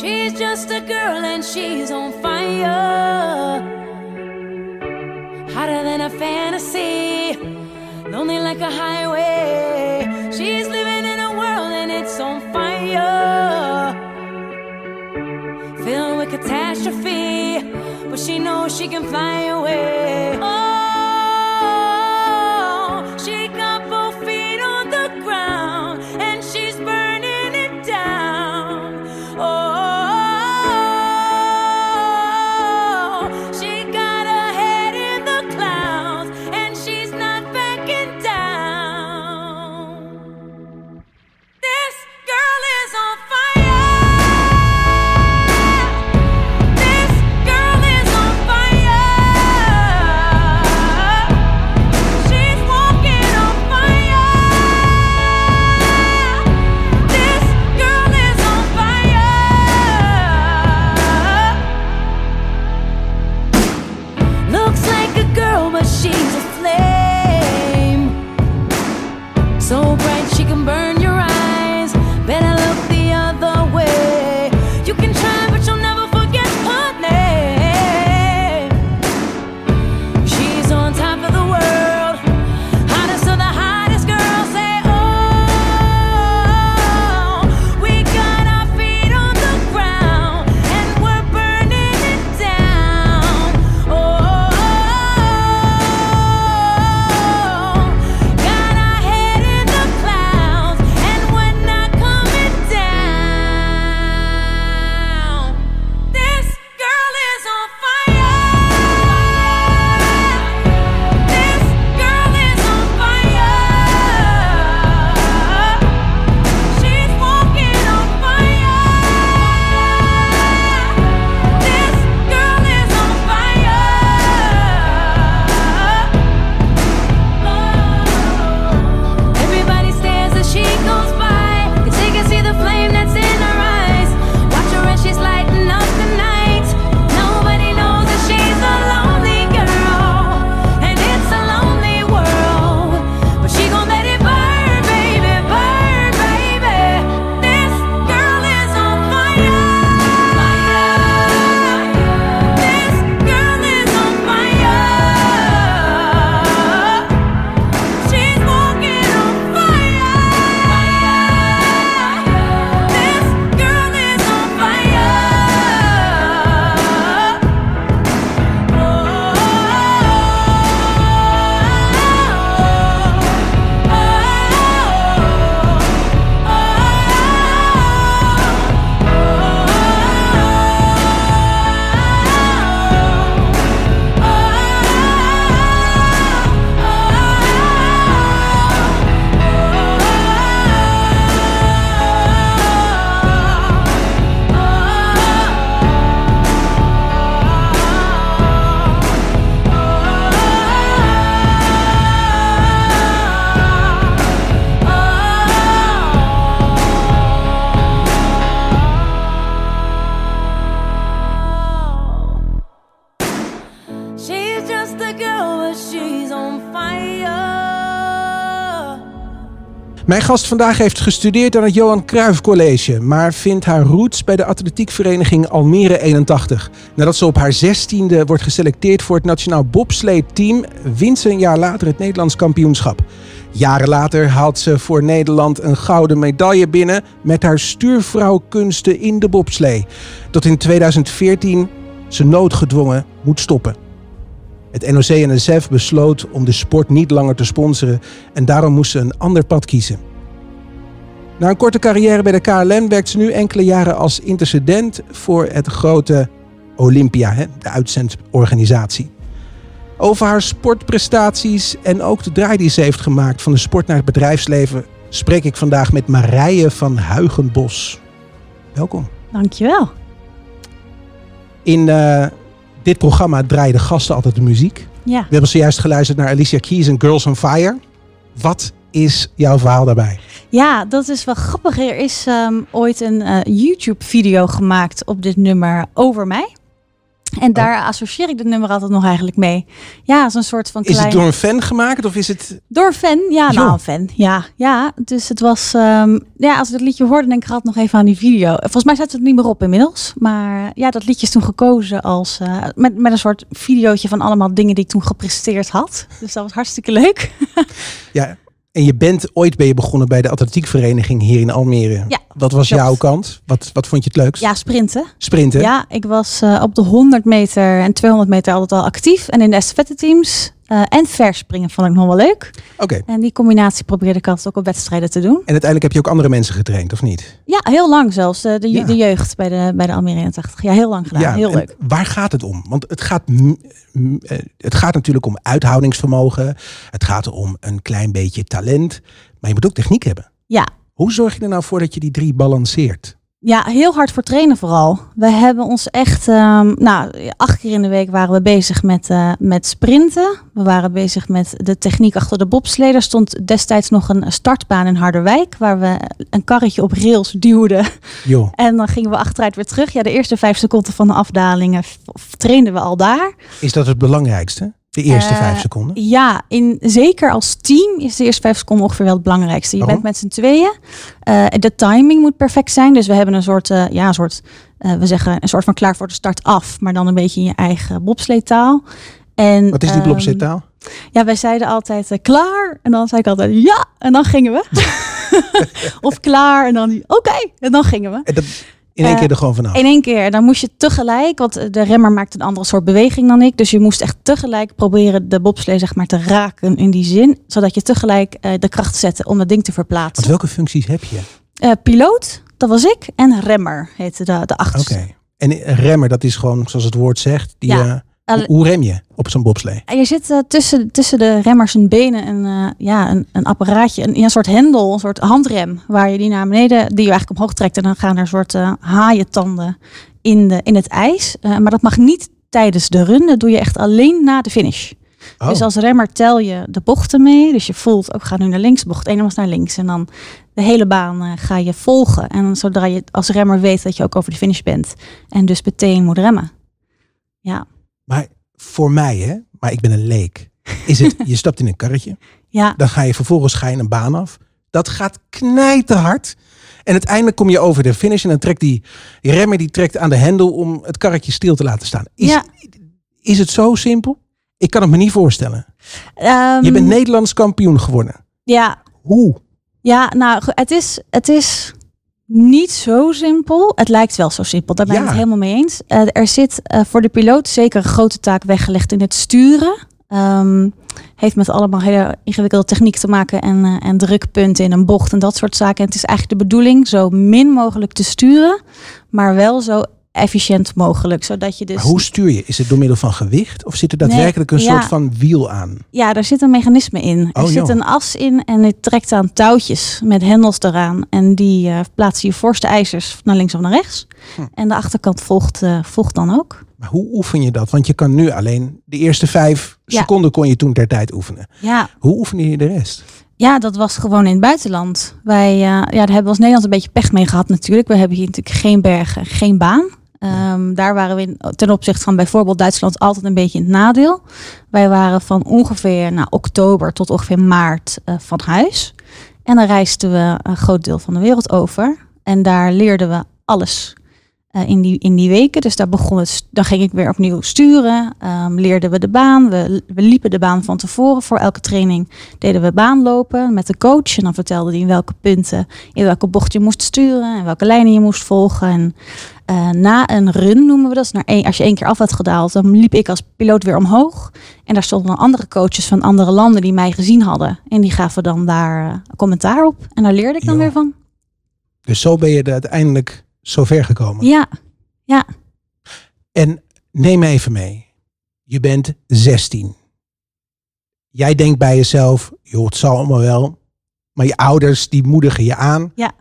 She's just a girl and she's on fire. Hotter than a fantasy, lonely like a highway. She's living in a world and it's on fire. Filled with catastrophe, but she knows she can fly away. Oh, Mijn gast vandaag heeft gestudeerd aan het Johan Cruijff College, maar vindt haar roots bij de atletiekvereniging Almere 81. Nadat ze op haar zestiende wordt geselecteerd voor het nationaal bobsleeteam, wint ze een jaar later het Nederlands kampioenschap. Jaren later haalt ze voor Nederland een gouden medaille binnen met haar stuurvrouwkunsten in de bobslee. Tot in 2014 ze noodgedwongen moet stoppen. Het NOC-NSF besloot om de sport niet langer te sponsoren en daarom moest ze een ander pad kiezen. Na een korte carrière bij de KLM werkt ze nu enkele jaren als intercedent voor het grote Olympia, de uitzendorganisatie. Over haar sportprestaties en ook de draai die ze heeft gemaakt van de sport naar het bedrijfsleven spreek ik vandaag met Marije van Huigenbos. Welkom. Dankjewel. In eh, dit programma draaien de gasten altijd de muziek. Ja. We hebben zojuist geluisterd naar Alicia Keys en Girls on Fire. Wat is jouw verhaal daarbij? ja, dat is wel grappig. Er is ehm, ooit een eh, YouTube-video gemaakt op dit nummer over mij. En daar associeer ik dit nummer altijd nog eigenlijk mee. Ja, zo'n soort van Is klein... het door een fan gemaakt of is het... Door een fan? Ja, nou, een fan. Ja, ja. Dus het was... ehm, ja, als ik dat liedje hoorde, denk ik altijd nog even aan die video. Volgens mij staat het niet meer op inmiddels. Maar ja, dat liedje is toen gekozen als... eh, met, met een soort videootje van allemaal dingen die ik toen gepresteerd had. Dus dat was hartstikke leuk. Ja, en je bent ooit ben je begonnen bij de atletiekvereniging hier in Almere. Ja, Wat was klopt. jouw kant? Wat, wat vond je het leukst? Ja, sprinten. Sprinten? Ja, ik was eh, op de 100 meter en 200 meter altijd al actief. En in de estafette teams. Eh, en verspringen vond ik nog wel leuk. Oké. En die combinatie probeerde ik altijd ook op wedstrijden te doen. En uiteindelijk heb je ook andere mensen getraind, of niet? Ja, heel lang zelfs. De, de, Ja. de jeugd bij de, bij de Almere 81. Ja, heel lang gedaan. heel leuk. Waar gaat het om? Want het gaat, eh, het gaat natuurlijk om uithoudingsvermogen. Het gaat om een klein beetje talent. Maar je moet ook techniek hebben. Ja. Hoe zorg je er nou voor dat je die drie balanceert? Ja, heel hard voor trainen vooral. We hebben ons echt, ehm, nou, acht keer in de week waren we bezig met, eh, met sprinten. We waren bezig met de techniek achter de bobslee. Er stond destijds nog een startbaan in Harderwijk, waar we een karretje op rails duwden. Joh, En dan gingen we achteruit weer terug. Ja, de eerste vijf seconden van de afdalingen trainden we al daar. is dat het belangrijkste? De eerste Eh, vijf seconden? Ja, in, zeker als team is de eerste vijf seconden ongeveer wel het belangrijkste. Je bent met z'n tweeën. Eh, de timing moet perfect zijn. Dus we hebben een soort, eh, ja, een soort, we zeggen een soort van klaar voor de start af, maar dan een beetje in je eigen bobsleetaal. En, Wat is die ehm, blobsleetaal? Ja, wij zeiden altijd klaar. En dan zei ik altijd ja. En dan gingen we. of klaar. En dan oké. En dan gingen we. En dat, in één eh, keer er gewoon vanaf. In één keer. Dan moest je tegelijk, want de remmer maakt een andere soort beweging dan ik. Dus je moest echt tegelijk proberen de bobslee zeg maar te raken in die zin. Zodat je tegelijk eh, de kracht zette om dat ding te Want verplaatsen. welke functies heb je? Eh, piloot, dat was ik. En remmer heette de, de Oké. achterste. En een remmer, dat is gewoon zoals het woord zegt. Die, Ja. Hoe, hoe rem je op zo'n bobslee? En je zit eh, tussen, tussen de remmers en benen een, eh, ja, een, een apparaatje, een, een soort hendel, een soort handrem, waar je die naar beneden, die je eigenlijk omhoog trekt. En dan gaan er een soort eh, haaientanden in, de, in het ijs. Maar dat mag niet tijdens de run, dat doe je echt alleen na de finish. Oh, Dus als remmer tel je de bochten mee. Dus je voelt, ook ga nu naar links, bocht 1 was naar links. En dan de hele baan ga je volgen. En zodra je als remmer weet dat je ook over de finish bent. En dus meteen moet remmen. Ja, Maar voor mij, hè, maar ik ben een leek. Is het, je stapt in een karretje, ja, dan ga je vervolgens ga je een baan af. Dat gaat knijterhard. En uiteindelijk kom je over de finish en dan trekt die remmer die trekt aan de hendel om het karretje stil te laten staan. Is, Ja. is het zo simpel? Ik kan het me niet voorstellen. Ehm, Je bent Nederlands kampioen geworden. ja, Hoe? ja, nou, het is, het is niet zo simpel. Het lijkt wel zo simpel, daar ben ik Ja. het helemaal mee eens. Eh, er zit eh, voor de piloot zeker een grote taak weggelegd in het sturen. Ehm, heeft met allemaal hele ingewikkelde techniek te maken en, eh, en drukpunten in een bocht en dat soort zaken. En het is eigenlijk de bedoeling zo min mogelijk te sturen, maar wel zo efficiënt mogelijk. Zodat je dus Maar hoe stuur je? Is het door middel van gewicht of zit er Nee, daadwerkelijk een ja. soort van wiel aan? Ja, daar zit een mechanisme in. Er Oh, zit joh. een as in en het trekt aan touwtjes met hendels eraan. En die eh, plaatsen je voorste ijzers naar links of naar rechts. Hm. En de achterkant volgt, eh, volgt dan ook. Maar hoe oefen je dat? Want je kan nu alleen de eerste vijf Ja. seconden kon je toen ter tijd oefenen. Ja, Hoe oefende je de rest? ja, dat was gewoon in het buitenland. Wij eh, ja, daar hebben we als Nederland een beetje pech mee gehad natuurlijk. We hebben hier natuurlijk geen bergen, geen baan. Ehm, daar waren we ten opzichte van bijvoorbeeld Duitsland altijd een beetje in het nadeel. Wij waren van ongeveer nou, oktober tot ongeveer maart eh, van huis. En dan reisden we een groot deel van de wereld over. En daar leerden we alles eh, in, die, in die weken. Dus daar begon het, dan ging ik weer opnieuw sturen. Ehm, leerden we de baan. We, we liepen de baan van tevoren. Voor elke training deden we baanlopen met de coach. En dan vertelde hij in welke punten, in welke bocht je moest sturen. En welke lijnen je moest volgen. En eh, na een run noemen we dat. Naar één, als je één keer af had gedaald, dan liep ik als piloot weer omhoog. En daar stonden dan andere coaches van andere landen die mij gezien hadden. En die gaven dan daar eh, commentaar op. En daar leerde ik dan Jo. weer van. Dus zo ben je er uiteindelijk zo ver gekomen. Ja, En neem even mee. Je bent 16. Jij denkt bij jezelf, joh, het zal allemaal wel. Maar je ouders die moedigen je aan Ja.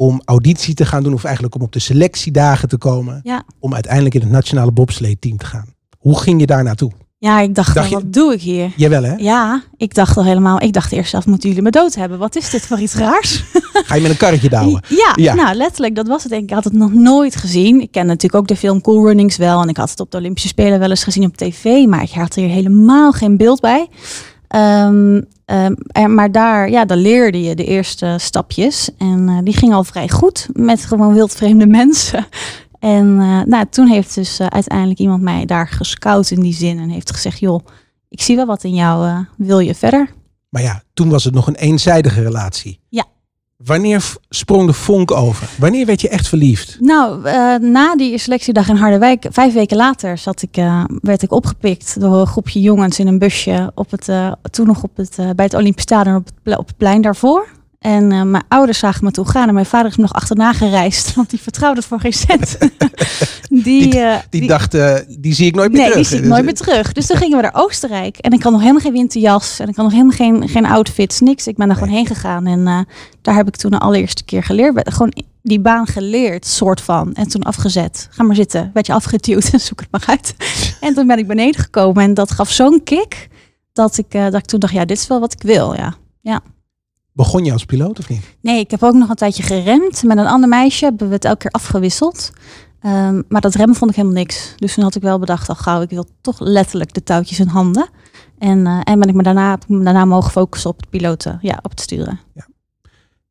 Om auditie te gaan doen. Of eigenlijk om op de selectiedagen te komen. Ja. Om uiteindelijk in het nationale bobsleeteam te gaan. Hoe ging je daar naartoe? Ja, ik dacht, Dacht wel, je- wat doe ik hier? Jawel hè? Ja, ik dacht al helemaal, ik dacht eerst zelf, moeten jullie me dood hebben? Wat is dit voor iets raars? Ga je met een karretje douwen? Ja, Ja. nou letterlijk, dat was het denk ik. Ik had het nog nooit gezien. Ik ken natuurlijk ook de film Cool Runnings wel. En ik had het op de Olympische Spelen wel eens gezien op tv. Maar ik had er helemaal geen beeld bij. Ehm, ehm, maar daar, ja, daar leerde je de eerste stapjes. En eh, die ging al vrij goed met gewoon wildvreemde mensen. En eh, nou, toen heeft dus eh, uiteindelijk iemand mij daar gescout in die zin. En heeft gezegd, joh, ik zie wel wat in jou. wil je verder? Maar ja, toen was het nog een eenzijdige relatie. Ja. Wanneer sprong de vonk over? Wanneer werd je echt verliefd? Nou, eh, na die selectiedag in Harderwijk, vijf weken later, zat ik, eh, werd ik opgepikt door een groepje jongens in een busje op het, eh, toen nog op het, bij het Olympisch Stadion op het plein daarvoor. En eh, mijn ouders zagen me toen gaan en mijn vader is me nog achterna gereisd, want die vertrouwde het voor geen cent. die, eh, Die, dacht, eh, die zie ik nooit meer nee, terug. die zie ik Dus, nooit meer terug. Dus toen gingen we naar Oostenrijk. En ik had nog helemaal geen winterjas. En ik had nog helemaal geen, geen outfits, niks. Ik ben daar Nee. gewoon heen gegaan. En daar heb ik toen de allereerste keer geleerd. Gewoon die baan geleerd, soort van. En toen afgezet. Ga maar zitten. Werd je afgeduwd en zoek het maar uit. en toen ben ik beneden gekomen. En dat gaf zo'n kick. Dat ik, dat ik toen dacht, ja, dit is wel wat ik wil. Ja. Begon je als piloot of niet? Nee, ik heb ook nog een tijdje geremd. Met een ander meisje hebben we het elke keer afgewisseld. Ehm, maar dat remmen vond ik helemaal niks. Dus toen had ik wel bedacht, al gauw, ik wil toch letterlijk de touwtjes in handen. En, eh, en ben ik me daarna, daarna mogen focussen op het piloten, ja, op het sturen.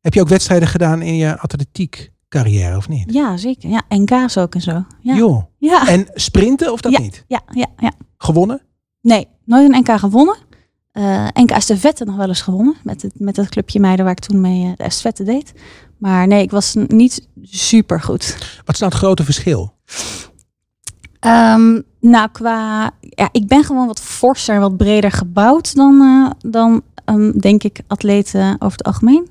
Heb je ook wedstrijden gedaan in je atletiek carrière of niet? Ja, zeker. Ja, NK's ook en zo. Ja, Joh. ja, En sprinten of dat niet? ja, ja, ja. Gewonnen? Nee, nooit een NK gewonnen. Eh NK estafette nog wel eens gewonnen. Met het, met het clubje meiden waar ik toen mee eh, de estafette deed. Maar nee, ik was niet super goed. Wat is nou het grote verschil? Ehm, nou, qua. Ja, ik ben gewoon wat forser en wat breder gebouwd dan, eh, dan ehm, denk ik, atleten over het algemeen.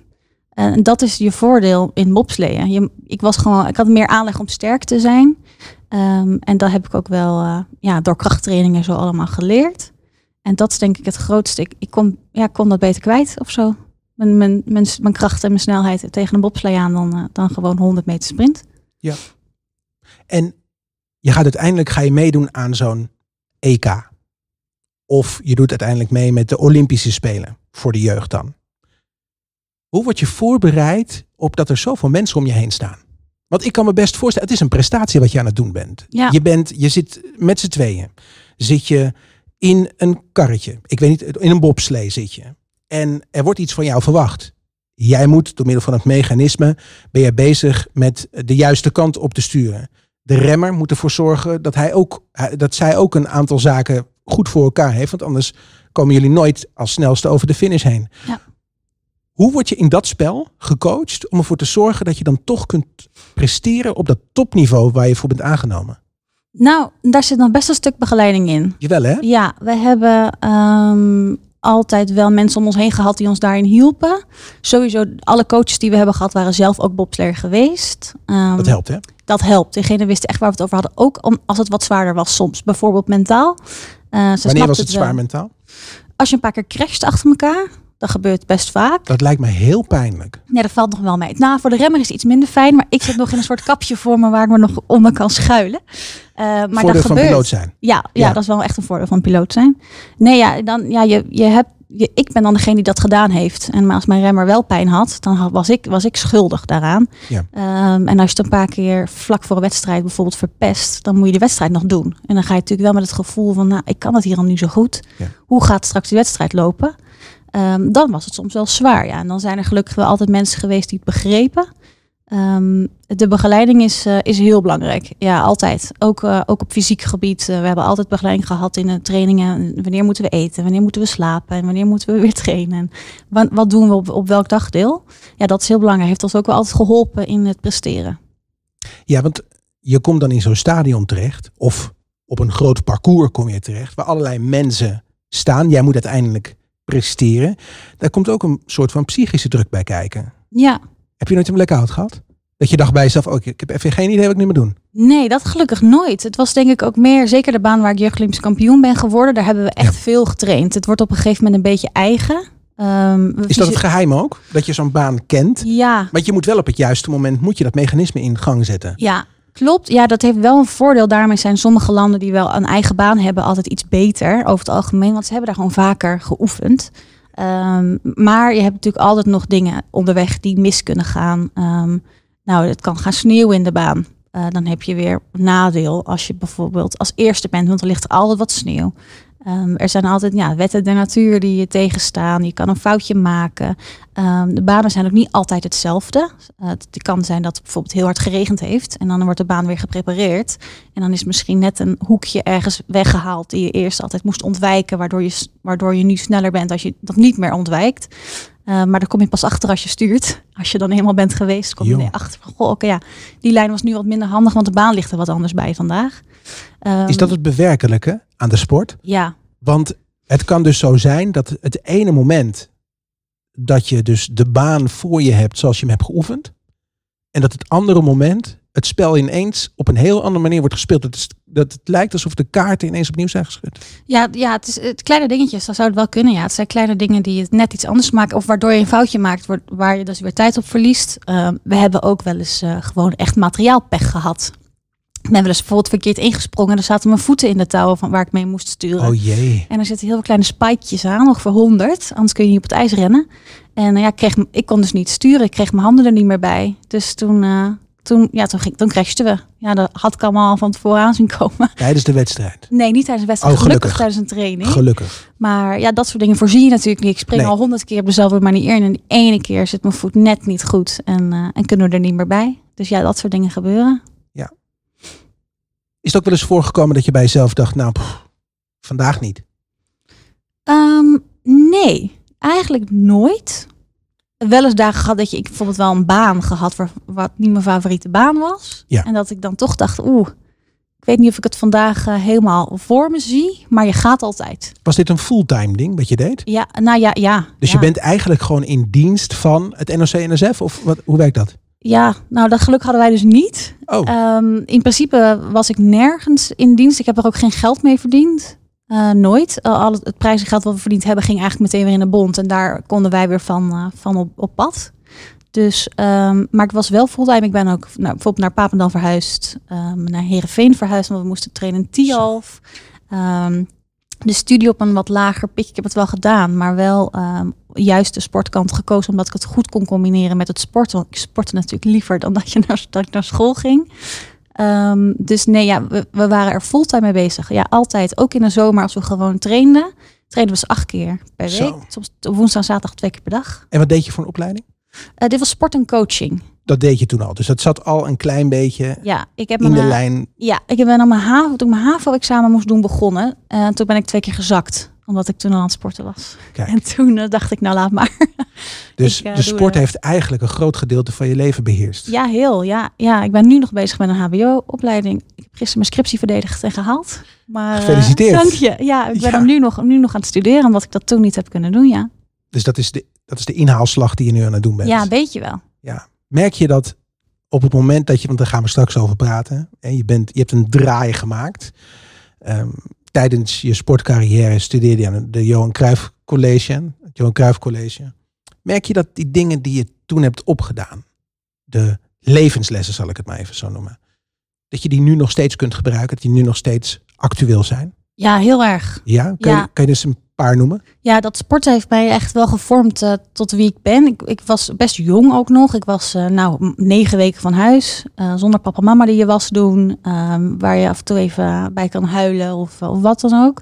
En dat is je voordeel in bobsleeën. Je, ik, was gewoon, ik had meer aanleg om sterk te zijn. Ehm, en dat heb ik ook wel ja, door krachttrainingen zo allemaal geleerd. En dat is denk ik het grootste. Ik, ik kon, ja, kon dat beter kwijt of zo. Mijn, mijn, mijn, mijn kracht en mijn snelheid tegen een bobslee aan dan, eh, dan gewoon 100 meter sprint. En je gaat uiteindelijk ga je meedoen aan zo'n EK. Of je doet uiteindelijk mee met de Olympische Spelen. Voor de jeugd dan. Hoe word je voorbereid op dat er zoveel mensen om je heen staan? Want ik kan me best voorstellen, het is een prestatie wat je aan het doen bent. Ja. Je, bent je zit met z'n tweeën. Zit je in een karretje. Ik weet niet, in een bobslee zit je. En er wordt iets van jou verwacht. Jij moet door middel van het mechanisme ben je bezig met de juiste kant op te sturen. De remmer moet ervoor zorgen dat, hij ook, dat zij ook een aantal zaken goed voor elkaar heeft. Want anders komen jullie nooit als snelste over de finish heen. Ja. Hoe word je in dat spel gecoacht om ervoor te zorgen dat je dan toch kunt presteren op dat topniveau waar je voor bent aangenomen? Nou, daar zit nog best een stuk begeleiding in. Jawel hè? Ja, we hebben ehm, altijd wel mensen om ons heen gehad die ons daarin hielpen. Sowieso, alle coaches die we hebben gehad waren zelf ook bobsleer geweest. Ehm, Dat helpt hè? Dat helpt. Degene wist echt waar we het over hadden. Ook om, als het wat zwaarder was soms. Bijvoorbeeld mentaal. Eh, ze Wanneer was het zwaar mentaal? Als je een paar keer crasht achter elkaar. Dat gebeurt best vaak. Dat lijkt me heel pijnlijk. Nee, dat valt nog wel mee. Nou, voor de remmer is het iets minder fijn. Maar ik zit nog in een soort kapje voor me waar ik me nog onder kan schuilen. Eh, maar Voordeel dat van gebeurt. piloot zijn. Ja, ja, Ja. dat is wel echt een voordeel van piloot zijn. Nee, ja, dan, ja je, je hebt, je, ik ben dan degene die dat gedaan heeft. En maar als mijn remmer wel pijn had, dan was ik, was ik schuldig daaraan. Ja. Ehm, en als je het een paar keer vlak voor een wedstrijd bijvoorbeeld verpest, dan moet je de wedstrijd nog doen. En dan ga je natuurlijk wel met het gevoel van, nou, ik kan het hier al nu zo goed. Ja. Hoe gaat straks die wedstrijd lopen? Ehm, dan was het soms wel zwaar. Ja. En dan zijn er gelukkig wel altijd mensen geweest die het begrepen. Ehm, de begeleiding is, eh, is heel belangrijk. Ja, altijd. Ook, eh, ook op fysiek gebied. Eh, we hebben altijd begeleiding gehad in de trainingen. Wanneer moeten we eten? Wanneer moeten we slapen? En wanneer moeten we weer trainen? En wa- wat doen we op, op welk dagdeel? Ja, dat is heel belangrijk. Heeft ons ook wel altijd geholpen in het presteren. Ja, want je komt dan in zo'n stadion terecht. Of op een groot parcours kom je terecht. Waar allerlei mensen staan. Jij moet uiteindelijk presteren. Daar komt ook een soort van psychische druk bij kijken. Ja, Heb je nooit een blackout gehad? Dat je dacht bij jezelf, oh, ik heb even geen idee wat ik nu moet doen. Nee, dat gelukkig nooit. Het was denk ik ook meer, zeker de baan waar ik jeugdolympisch kampioen ben geworden, daar hebben we echt veel getraind. Het wordt op een gegeven moment een beetje eigen. Ehm, Is dat het geheim ook? Dat je zo'n baan kent? Ja, Want je moet wel op het juiste moment moet je dat mechanisme in gang zetten. ja, Klopt, ja, dat heeft wel een voordeel. Daarmee zijn sommige landen die wel een eigen baan hebben altijd iets beter over het algemeen, want ze hebben daar gewoon vaker geoefend. Ehm, maar je hebt natuurlijk altijd nog dingen onderweg die mis kunnen gaan. Ehm, nou, het kan gaan sneeuwen in de baan. Eh, dan heb je weer nadeel als je bijvoorbeeld als eerste bent, want er ligt altijd wat sneeuw. Ehm, er zijn altijd ja, wetten der natuur die je tegenstaan. Je kan een foutje maken. Ehm, de banen zijn ook niet altijd hetzelfde. Uh, het kan zijn dat het bijvoorbeeld heel hard geregend heeft. En dan wordt de baan weer geprepareerd. En dan is misschien net een hoekje ergens weggehaald die je eerst altijd moest ontwijken. Waardoor je, waardoor je nu sneller bent als je dat niet meer ontwijkt. Uh, maar daar kom je pas achter als je stuurt. Als je dan helemaal bent geweest, kom je er achter van, goh, oké, ja, die lijn was nu wat minder handig, want de baan ligt er wat anders bij vandaag. Um, is dat het bewerkelijke aan de sport? Ja. Want het kan dus zo zijn dat het ene moment dat je dus de baan voor je hebt zoals je hem hebt geoefend. En dat het andere moment het spel ineens op een heel andere manier wordt gespeeld. Dat, is, dat het lijkt alsof de kaarten ineens opnieuw zijn geschud. Ja, ja het is het kleine dingetjes. Dat zou het wel kunnen. Ja, het zijn kleine dingen die het net iets anders maken. Of waardoor je een foutje maakt waar je dus weer tijd op verliest. Uh, we hebben ook wel eens uh, gewoon echt materiaalpech gehad. Ik ben wel eens bijvoorbeeld verkeerd ingesprongen. Er zaten mijn voeten in de touwen van waar ik mee moest sturen. Oh jee. En er zitten heel veel kleine spikejes aan, ongeveer 100. Anders kun je niet op het ijs rennen. En uh, ja, ik, kreeg, ik kon dus niet sturen. Ik kreeg mijn handen er niet meer bij. Dus toen, uh, toen, ja, toen, ging, toen crashten we. Ja, dat had ik allemaal van tevoren aan zien komen. Tijdens de wedstrijd? Nee, niet tijdens de wedstrijd. Oh, gelukkig. gelukkig tijdens een training. Gelukkig. Maar ja, dat soort dingen voorzie je natuurlijk niet. Ik spring nee. al honderd keer op dezelfde manier in. En die ene keer zit mijn voet net niet goed. En, uh, en kunnen we er niet meer bij. Dus ja, dat soort dingen gebeuren. Is het ook wel eens voorgekomen dat je bij jezelf dacht, nou, pff, vandaag niet? Um, nee, eigenlijk nooit. Wel eens dagen gehad dat je ik bijvoorbeeld wel een baan gehad waar, wat niet mijn favoriete baan was. Ja. En dat ik dan toch dacht, oeh, ik weet niet of ik het vandaag uh, helemaal voor me zie, maar je gaat altijd. Was dit een fulltime ding wat je deed? Ja, nou ja, ja. Dus ja. je bent eigenlijk gewoon in dienst van het NOC-NSF of wat, hoe werkt dat? Ja, nou dat geluk hadden wij dus niet. Oh. Um, in principe was ik nergens in dienst. Ik heb er ook geen geld mee verdiend. Uh, nooit. Uh, al het, het prijzengeld wat we verdiend hebben ging eigenlijk meteen weer in de bond. En daar konden wij weer van, uh, van op, op pad. Dus, um, maar ik was wel fulltime. Ik ben ook nou, bijvoorbeeld naar Papendal verhuisd. Um, naar Heerenveen verhuisd, want we moesten trainen in Tialf. Um, de studie op een wat lager pitje. Ik heb het wel gedaan, maar wel juist de sportkant gekozen. Omdat ik het goed kon combineren met het sporten. Want ik sportte natuurlijk liever dan dat, je naar, dat ik naar school ging. Um, dus nee, ja, we, we, waren er fulltime mee bezig. Ja, altijd. Ook in de zomer als we gewoon trainden. Trainen we acht keer per week. Soms woensdag en zaterdag twee keer per dag. En wat deed je voor een opleiding? Uh, dit was sport en coaching. Dat deed je toen al. Dus dat zat al een klein beetje ja, ik heb in de lijn. Ja, ik ben aan mijn HAVO, toen ik mijn HAVO-examen moest doen begonnen. Uh, toen ben ik twee keer gezakt omdat ik toen al aan het sporten was. Kijk. En toen uh, dacht ik, nou laat maar. Dus Ik, uh, de sport heeft eigenlijk een groot gedeelte van je leven beheerst. Ja, heel. Ja, ja, ik ben nu nog bezig met een HBO-opleiding. Ik heb gisteren mijn scriptie verdedigd en gehaald. Maar, uh, Gefeliciteerd. dank je. Ja, ik ben Ja. nu nog, nu nog aan het studeren, omdat ik dat toen niet heb kunnen doen. Ja, Dus dat is, de, dat is de inhaalslag die je nu aan het doen bent. ja weet je wel. Merk je dat op het moment dat je, want daar gaan we straks over praten, en je, bent, je hebt een draai gemaakt. Ehm, tijdens je sportcarrière studeerde je aan de Johan Cruijff College, het Johan Cruijff College. Merk je dat die dingen die je toen hebt opgedaan, de levenslessen zal ik het maar even zo noemen, dat je die nu nog steeds kunt gebruiken, dat die nu nog steeds actueel zijn? Ja, heel erg. Ja? Kan, Ja. Je, kan je dus een noemen? Ja, dat sporten heeft mij echt wel gevormd uh, tot wie ik ben. Ik, ik, was best jong ook nog. Ik was uh, nou negen weken van huis. Uh, zonder papa en mama die je was doen. Um, waar je af en toe even bij kan huilen of, of wat dan ook.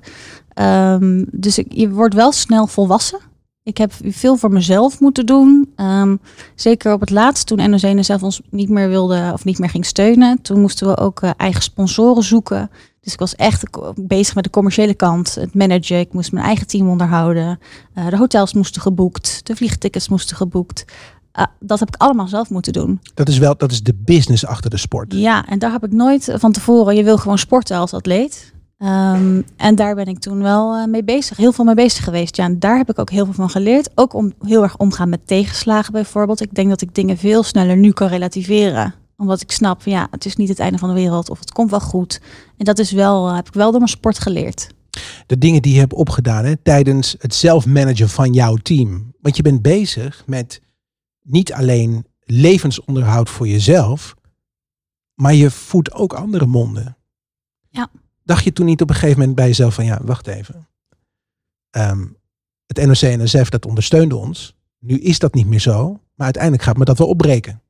Um, dus ik, je wordt wel snel volwassen. Ik heb veel voor mezelf moeten doen. Um, zeker op het laatst, toen NOC-NSF ons niet meer wilde of niet meer ging steunen. Toen moesten we ook eigen sponsoren zoeken. Dus ik was echt bezig met de commerciële kant, het managen. Ik moest mijn eigen team onderhouden. Uh, de hotels moesten geboekt, de vliegtickets moesten geboekt. Uh, dat heb ik allemaal zelf moeten doen. Dat is wel, dat is de business achter de sport. Ja, en daar heb ik nooit van tevoren. Je wil gewoon sporten als atleet. Um, en daar ben ik toen wel uh, mee bezig, heel veel mee bezig geweest. Ja, en daar heb ik ook heel veel van geleerd. Ook om heel erg omgaan met tegenslagen bijvoorbeeld. Ik denk dat ik dingen veel sneller nu kan relativeren omdat ik snap, ja, het is niet het einde van de wereld of het komt wel goed. En dat is wel, heb ik wel door mijn sport geleerd. De dingen die je hebt opgedaan hè, tijdens het zelfmanagen van jouw team. Want je bent bezig met niet alleen levensonderhoud voor jezelf, Maar je voedt ook andere monden. Ja. Dacht je toen niet op een gegeven moment bij jezelf van ja, wacht even. Ehm, het NOC-NSF dat ondersteunde ons. Nu is dat niet meer zo. Maar uiteindelijk gaat me dat wel opbreken.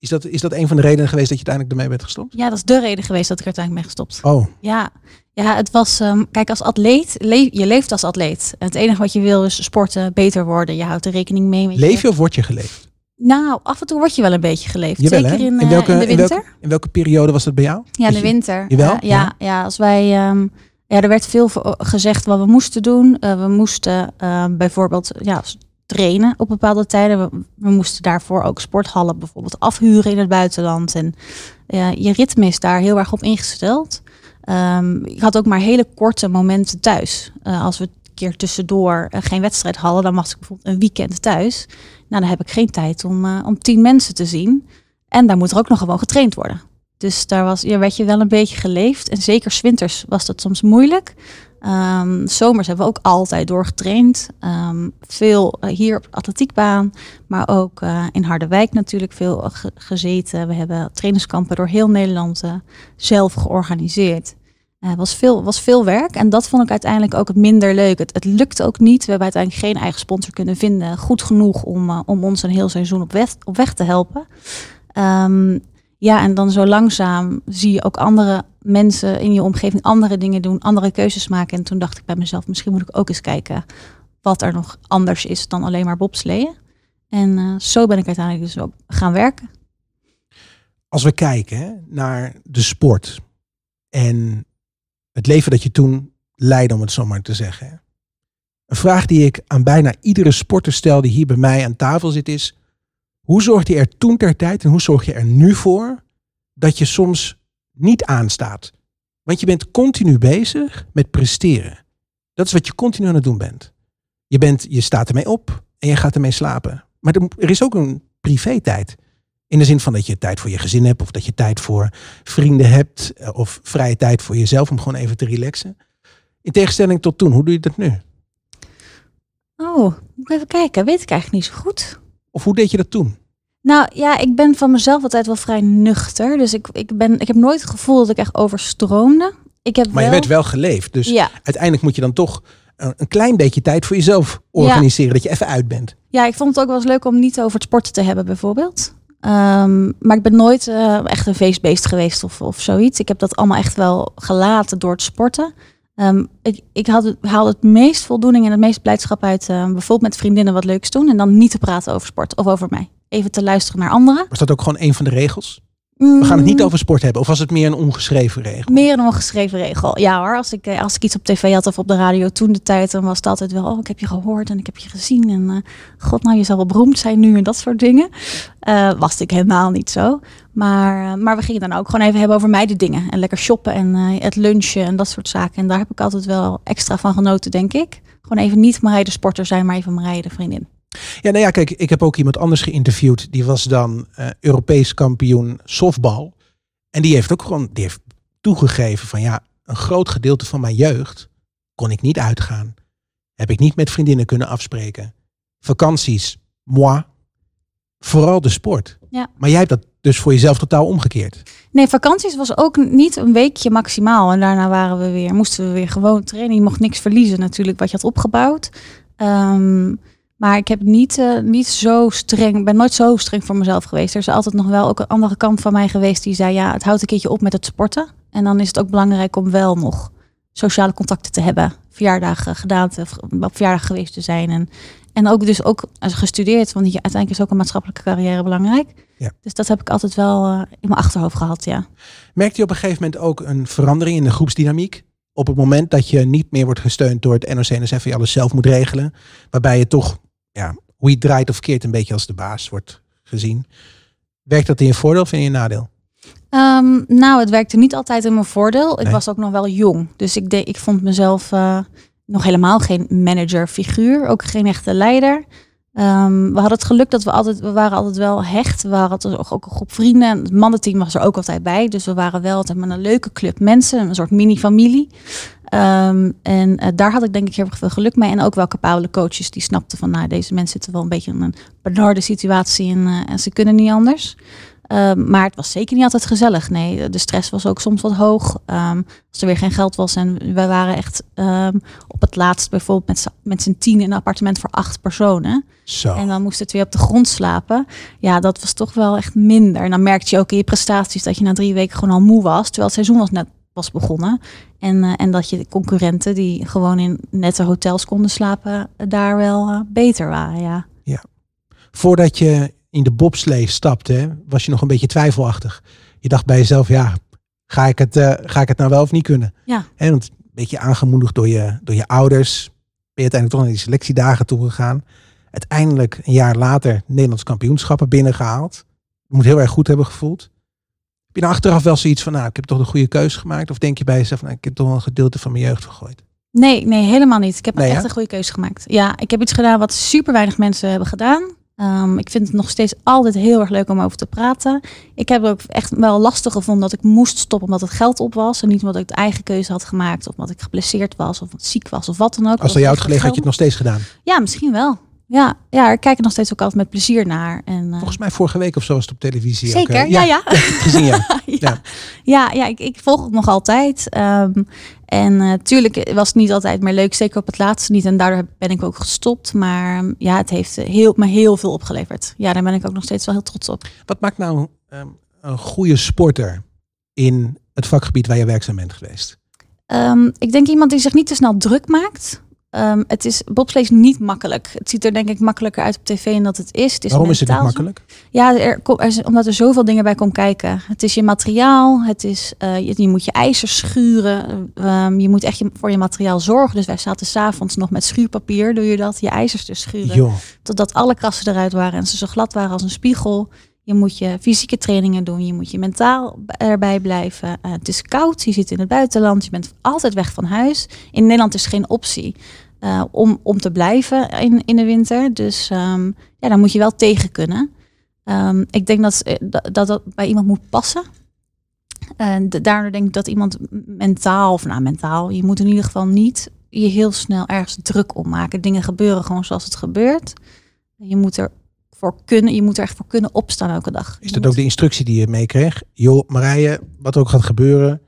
Is dat, is dat een van de redenen geweest dat je uiteindelijk ermee bent gestopt? Ja, dat is de reden geweest dat ik er uiteindelijk mee gestopt. Oh, Ja, ja het was, ehm, kijk, als atleet, le- je leeft als atleet. Het enige wat je wil is sporten, beter worden. Je houdt er rekening mee. met leef je of word je geleefd? Nou, af en toe word je wel een beetje geleefd. Jawel, Zeker hè? in, In eh, welke- in de in winter. welke- In welke periode was dat bij jou? Ja, de je- winter. Jawel? Ja, ja, ja, als wij. ehm, ja, er werd veel gezegd wat we moesten doen. Eh, we moesten bijvoorbeeld ja, trainen op bepaalde tijden. We, moesten daarvoor ook sporthallen bijvoorbeeld afhuren in het buitenland. En je ritme is daar heel erg op ingesteld. Ehm, ik had ook maar hele korte momenten thuis. Eh, als we een keer tussendoor eh, geen wedstrijd hadden, dan was ik bijvoorbeeld een weekend thuis. Nou, dan heb ik geen tijd om, eh, om tien mensen te zien. En daar moet er ook nog gewoon getraind worden. Dus daar was, ja, werd je wel een beetje geleefd. En zeker winters was dat soms moeilijk. Ehm, zomers hebben we ook altijd doorgetraind. Ehm, veel eh, hier op de atletiekbaan, maar ook eh, in Harderwijk natuurlijk veel eh, ge- gezeten. We hebben trainingskampen door heel Nederland zelf georganiseerd. Het was, veel, was veel werk en dat vond ik uiteindelijk ook het minder leuk. Het, het lukte ook niet. We hebben uiteindelijk geen eigen sponsor kunnen vinden. Goed genoeg om, om ons een heel seizoen op weg, op weg te helpen. Ehm, ja, en dan zo langzaam zie je ook andere mensen in je omgeving andere dingen doen, andere keuzes maken. En toen dacht ik bij mezelf, misschien moet ik ook eens kijken wat er nog anders is dan alleen maar bobsleeën. En eh, zo ben ik uiteindelijk dus ook gaan werken. Als we kijken naar de sport en het leven dat je toen leidde, om het zo maar te zeggen. Een vraag die ik aan bijna iedere sporter stel die hier bij mij aan tafel zit is, hoe zorg je er toen ter tijd en hoe zorg je er nu voor dat je soms niet aanstaat? Want je bent continu bezig met presteren. Dat is wat je continu aan het doen bent. Je, bent, je staat ermee op en je gaat ermee slapen. Maar er, is ook een privé-tijd. In de zin van dat je tijd voor je gezin hebt, of dat je tijd voor vrienden hebt, eh, of vrije tijd voor jezelf om gewoon even te relaxen. In tegenstelling tot toen, hoe doe je dat nu? Oh, moet even kijken. Weet ik eigenlijk niet zo goed. Of hoe deed je dat toen? Nou ja, ik ben van mezelf altijd wel vrij nuchter. Dus ik, ik, ben, ik heb nooit het gevoel dat ik echt overstroomde. Ik heb Maar wel... je werd wel geleefd, dus Ja, uiteindelijk moet je dan toch een, een klein beetje tijd voor jezelf organiseren, dat je even uit bent. ja, ik vond het ook wel eens leuk om niet over het sporten te hebben bijvoorbeeld. Ehm, maar ik ben nooit eh, echt een feestbeest geweest of, of zoiets. Ik heb dat allemaal echt wel gelaten door het sporten. Ehm, ik ik haalde het meest voldoening en het meest blijdschap uit eh, bijvoorbeeld met vriendinnen wat leuks doen. En dan niet te praten over sport of over mij. Even te luisteren naar anderen. Was dat ook gewoon een van de regels? We gaan het niet Mm, over sport hebben, of was het meer een ongeschreven regel? Meer een ongeschreven regel. Ja hoor, als ik, eh, als ik iets op tv had of op de radio toen de tijd, dan was het altijd wel, oh ik heb je gehoord en ik heb je gezien. En eh, god nou, je zal wel beroemd zijn nu en dat soort dingen. Eh, was ik helemaal niet zo. Maar, maar we gingen dan ook gewoon even hebben over mij de dingen. En lekker shoppen en het lunchen en dat soort zaken. En daar heb ik altijd wel extra van genoten, denk ik. Gewoon even niet Marije de sporter zijn, maar even Marije de vriendin. Ja, nou ja, kijk, ik heb ook iemand anders geïnterviewd. Die was dan eh, Europees kampioen softbal. En die heeft ook gewoon die heeft toegegeven van ja, een groot gedeelte van mijn jeugd kon ik niet uitgaan. Heb ik niet met vriendinnen kunnen afspreken. Vakanties, moi. Vooral de sport. Ja. Maar jij hebt dat dus voor jezelf totaal omgekeerd. Nee, vakanties was ook niet een weekje maximaal. En daarna waren we weer, moesten we weer gewoon trainen. Je mocht niks verliezen natuurlijk wat je had opgebouwd. Ehm, maar ik heb niet, eh, niet zo streng, ben nooit zo streng voor mezelf geweest. Er is altijd nog wel ook een andere kant van mij geweest die zei, ja, het houdt een keertje op met het sporten. En dan is het ook belangrijk om wel nog sociale contacten te hebben. Verjaardagen gedaan, te, op verjaardag geweest te zijn. En, en ook dus ook gestudeerd, want uiteindelijk is ook een maatschappelijke carrière belangrijk. Ja. Dus dat heb ik altijd wel eh, in mijn achterhoofd gehad, ja. Merkte je op een gegeven moment ook een verandering in de groepsdynamiek? Op het moment dat je niet meer wordt gesteund door het NOC-NSF en je alles zelf moet regelen. Waarbij je toch, ja, hoe je draait of keert, een beetje als de baas wordt gezien. Werkt dat in je voordeel of in je nadeel? Ehm, nou, het werkte niet altijd in mijn voordeel. Ik was ook nog wel jong. Dus ik, de, ik vond mezelf eh, nog helemaal geen managerfiguur. Ook geen echte leider. Ehm, we hadden het geluk dat we altijd, we waren altijd wel hecht. We altijd ook, een groep vrienden. En het mannenteam was er ook altijd bij. Dus we waren wel altijd met een leuke club mensen. Een soort mini-familie. Ehm, en eh, daar had ik denk ik heel erg veel geluk mee. En ook wel capabele coaches die snapten van... nou, deze mensen zitten wel een beetje in een benarde situatie... en, eh, en ze kunnen niet anders. Ehm, maar het was zeker niet altijd gezellig. Nee, de stress was ook soms wat hoog. Ehm, als er weer geen geld was en wij waren echt ehm, op het laatst bijvoorbeeld met, z'n- met z'n tien in een appartement voor acht personen. Zo. En dan moest het weer op de grond slapen. Ja, dat was toch wel echt minder. En dan merkte je ook in je prestaties dat je na drie weken gewoon al moe was. Terwijl het seizoen was net was begonnen. En, eh, en dat je de concurrenten die gewoon in nette hotels konden slapen, eh, daar wel eh, beter waren. Ja. Voordat je in de bobslee stapte, was je nog een beetje twijfelachtig. Je dacht bij jezelf, ja, ga ik het, eh, ga ik het nou wel of niet kunnen? Ja. Want een beetje aangemoedigd door je, door je ouders. Ben je uiteindelijk toch naar die selectiedagen toegegaan. Uiteindelijk een jaar later Nederlands kampioenschappen binnengehaald. Moet heel erg goed hebben gevoeld. Heb je nou achteraf wel zoiets van, nou, ik heb toch de goede keuze gemaakt? Of denk je bij jezelf, nou, ik heb toch een gedeelte van mijn jeugd vergooid? Nee, nee, helemaal niet. Ik heb Nee, echt een goede keuze gemaakt. Ja, ik heb iets gedaan wat super weinig mensen hebben gedaan. Ehm, ik vind het nog steeds altijd heel erg leuk om over te praten. Ik heb het ook echt wel lastig gevonden dat ik moest stoppen omdat het geld op was. En niet omdat ik de eigen keuze had gemaakt. Of omdat ik geblesseerd was of ziek was of wat dan ook. Als Dat jou had gelegen, had je het nog steeds gedaan. Ja, misschien wel. Ja, ja, ik kijk er nog steeds ook altijd met plezier naar. En, eh, Volgens mij vorige week of zo was het op televisie. ook, zeker, eh, ja, ja. Gezien, ja. ja. Ja. Ja, ja, ik, ik volg het nog altijd. Ehm, en natuurlijk was het niet altijd meer leuk, zeker op het laatste niet. En daardoor ben ik ook gestopt. Maar ehm, ja, het heeft heel, me heel veel opgeleverd. Ja, daar ben ik ook nog steeds wel heel trots op. Wat maakt nou ehm, een goede sporter in het vakgebied waar je werkzaam bent geweest? Ik denk iemand die zich niet te snel druk maakt. Ehm, het is bobslee is niet makkelijk. Het ziet er denk ik makkelijker uit op tv en dat het is. het is Waarom is het niet makkelijk? Ja, er, er is, omdat er zoveel dingen bij komen kijken. Het is je materiaal, het is, eh, je, je moet je ijzers schuren. Ehm, je moet echt je, voor je materiaal zorgen. Dus wij zaten s'avonds nog met schuurpapier, doe je dat, je ijzers te schuren. Totdat alle krassen eruit waren en ze zo glad waren als een spiegel. Je moet je fysieke trainingen doen, je moet je mentaal erbij blijven. Eh, het is koud, je zit in het buitenland, je bent altijd weg van huis. In Nederland is geen optie eh, om, om te blijven in, in de winter. Dus ehm, ja, daar moet je wel tegen kunnen. Ehm, ik denk dat, eh, dat dat dat bij iemand moet passen. En daardoor denk ik dat iemand mentaal, of nou mentaal, je moet in ieder geval niet je heel snel ergens druk om maken. Dingen gebeuren gewoon zoals het gebeurt. Je moet er voor kunnen, je moet er echt voor kunnen opstaan elke dag. is dat ook de instructie die je meekreeg? Joh, Marije, wat ook gaat gebeuren,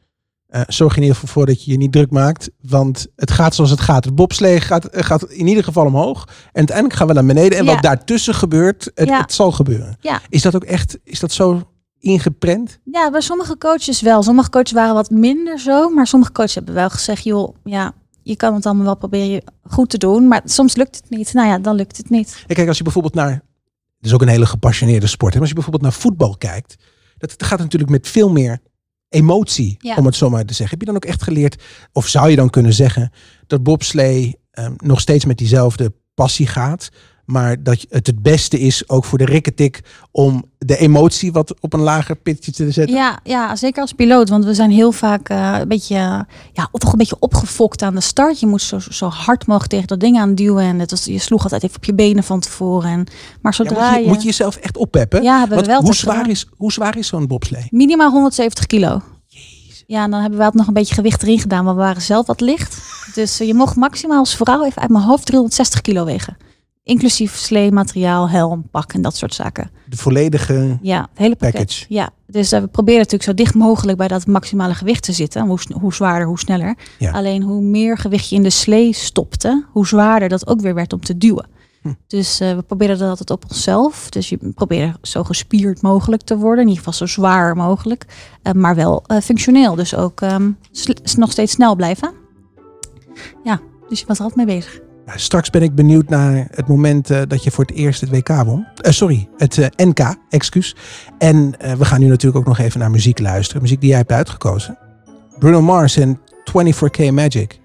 eh, zorg in ieder geval voor dat je je niet druk maakt. Want het gaat zoals het gaat. Het bobslee gaat, eh, gaat in ieder geval omhoog. En uiteindelijk gaan we naar beneden. En Ja. wat daartussen gebeurt, het, Ja. het zal gebeuren. Ja. Is dat ook echt, is dat zo ingeprent? Ja, bij sommige coaches wel. Sommige coaches waren wat minder zo. Maar sommige coaches hebben wel gezegd, joh, ja, je kan het allemaal wel proberen goed te doen. Maar soms lukt het niet. Nou ja, dan lukt het niet. Ja, kijk, als je bijvoorbeeld naar. Is ook een hele gepassioneerde sport. maar als je bijvoorbeeld naar voetbal kijkt. Dat dat gaat natuurlijk met veel meer emotie, Ja. om het zo maar te zeggen. Heb je dan ook echt geleerd, of zou je dan kunnen zeggen, dat bobslee ehm, nog steeds met diezelfde passie gaat. Maar dat het het beste is, ook voor de rikketik, om de emotie wat op een lager pitje te zetten? Ja, ja, zeker als piloot. Want we zijn heel vaak eh, een beetje, ja, toch een beetje opgefokt aan de start. Je moet zo, zo hard mogelijk tegen dat ding aan duwen. En het was, je sloeg altijd even op je benen van tevoren. En, maar Ja, zodra moet, je, je... moet je jezelf echt oppeppen? ja, we wel hoe, zwaar gedaan. is, hoe zwaar is zo'n bobslee? Minimaal 170 kilo. Ja, en dan hebben we altijd nog een beetje gewicht erin gedaan, want we waren zelf wat licht. Dus eh, je mocht maximaal als vrouw even uit mijn hoofd 360 kilo wegen. Inclusief slee, materiaal, helm, pak en dat soort zaken. De volledige Ja, het hele pakket. package. Ja, dus eh, we proberen natuurlijk zo dicht mogelijk bij dat maximale gewicht te zitten. Hoe, hoe zwaarder, hoe sneller. Ja. Alleen hoe meer gewicht je in de slee stopte, hoe zwaarder dat ook weer werd om te duwen. Hm. Dus eh, we proberen dat altijd op onszelf. Dus je probeert zo gespierd mogelijk te worden. In ieder geval zo zwaar mogelijk. Eh, maar wel functioneel. Dus ook ehm, nog steeds snel blijven. Ja, dus je was er altijd mee bezig. Ja, straks ben ik benieuwd naar het moment eh, dat je voor het eerst het WK won. Eh, sorry, het eh, NK, excuus. En we gaan nu natuurlijk ook nog even naar muziek luisteren. Muziek die jij hebt uitgekozen. Bruno Mars en 24K Magic.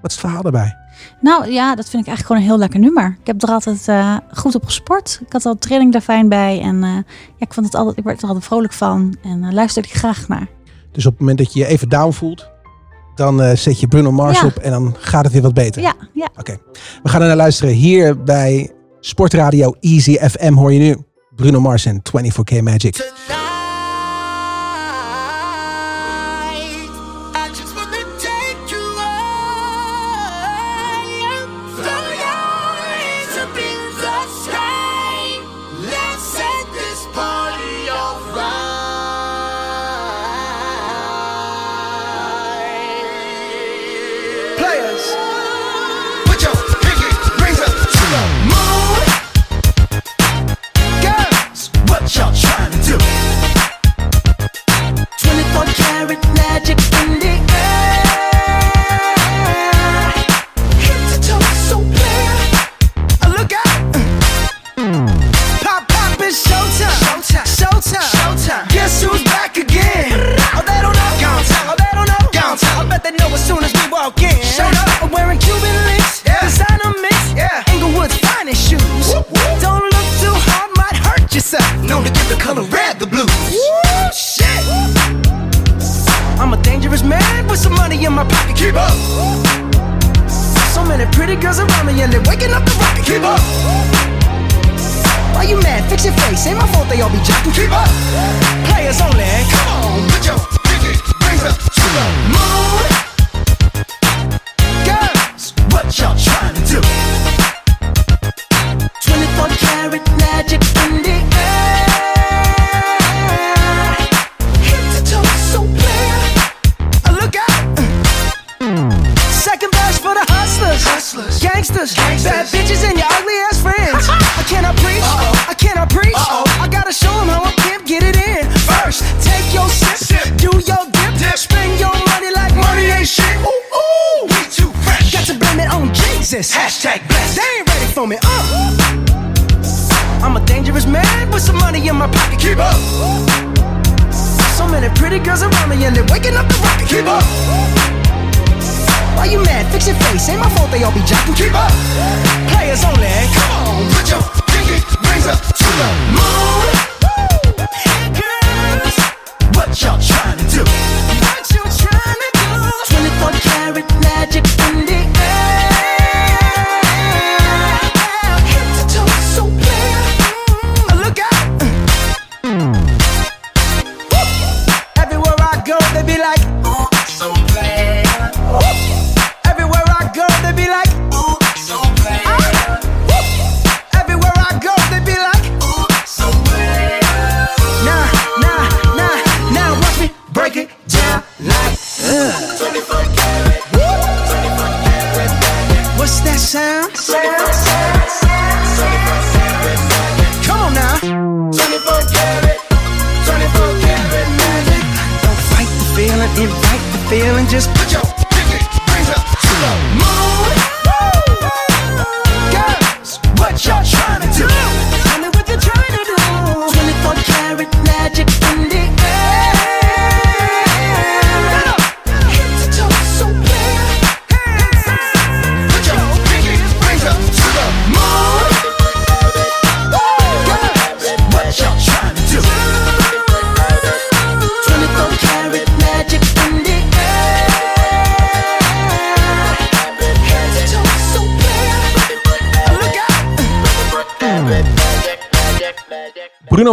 Wat is het verhaal daarbij? Nou ja, dat vind ik eigenlijk gewoon een heel lekker nummer. Ik heb er altijd goed op gesport. Ik had al training daar fijn bij. En ja, ik, vond het altijd, ik werd er altijd vrolijk van. En luisterde ik graag naar. Dus op het moment dat je je even down voelt, dan eh, zet je Bruno Mars Ja. op en dan gaat het weer wat beter. Ja, ja. Oké, we gaan er naar luisteren. Hier bij Sportradio Easy FM hoor je nu Bruno Mars en 24K Magic. Keep up. Why you mad? Fix your face. Ain't my fault they all be jocking. Keep up. Players only. Come on, put your pinky rings up to the moon. Hey girls, what y'all trying Just put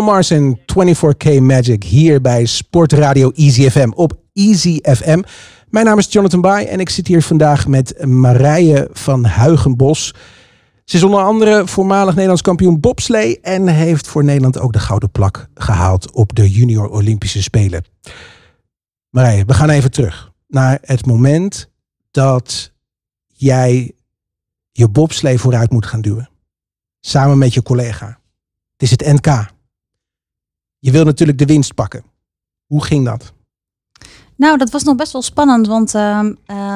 Mars en 24K Magic hier bij Sportradio Easy FM op Easy FM. Mijn naam is Jonathan Baai en ik zit hier vandaag met Marije van Huigenbos. Ze is onder andere voormalig Nederlands kampioen bobslee en heeft voor Nederland ook de gouden plak gehaald op de Junior Olympische Spelen. Marije, we gaan even terug naar het moment dat jij je bobslee vooruit moet gaan duwen. Samen met je collega. Het is het NK. Je wil natuurlijk de winst pakken. Hoe ging dat? Nou, dat was nog best wel spannend, want eh,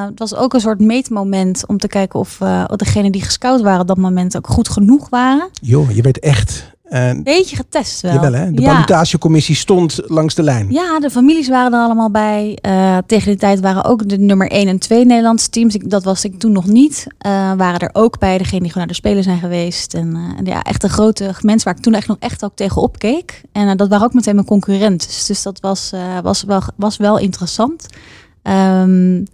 het was ook een soort meetmoment om te kijken of uh, degenen die gescout waren op dat moment ook goed genoeg waren. Joh, je werd echt... Een beetje getest wel. Jawel, hè? De ja. stond langs de lijn. Ja, de families waren er allemaal bij. Uh, tegen die tijd waren ook de nummer 1 en 2 Nederlandse teams. Ik, dat was ik toen nog niet. Uh, waren er ook bij, degene die gewoon naar de Spelen zijn geweest. En, uh, en ja, echt een grote mensen waar ik toen echt nog echt ook tegen opkeek. En dat waren ook meteen mijn concurrenten. Dus, dus dat was, was, wel, was wel interessant. Um,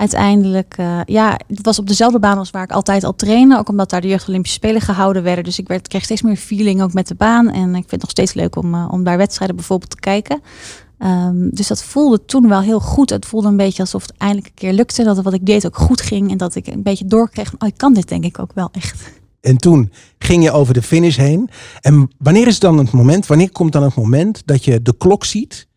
uiteindelijk, uh, ja, het was op dezelfde baan als waar ik altijd al trainde. Ook omdat daar de Jeugd Olympische Spelen gehouden werden. Dus ik werd, kreeg steeds meer feeling ook met de baan. En ik vind het nog steeds leuk om, uh, om daar wedstrijden bijvoorbeeld te kijken. Um, dus dat voelde toen wel heel goed. Het voelde een beetje alsof het eindelijk een keer lukte. Dat wat ik deed ook goed ging. En dat ik een beetje doorkreeg. Oh, ik kan dit denk ik ook wel echt. En toen ging je over de finish heen. En wanneer is dan het moment, wanneer komt dan het moment dat je de klok ziet?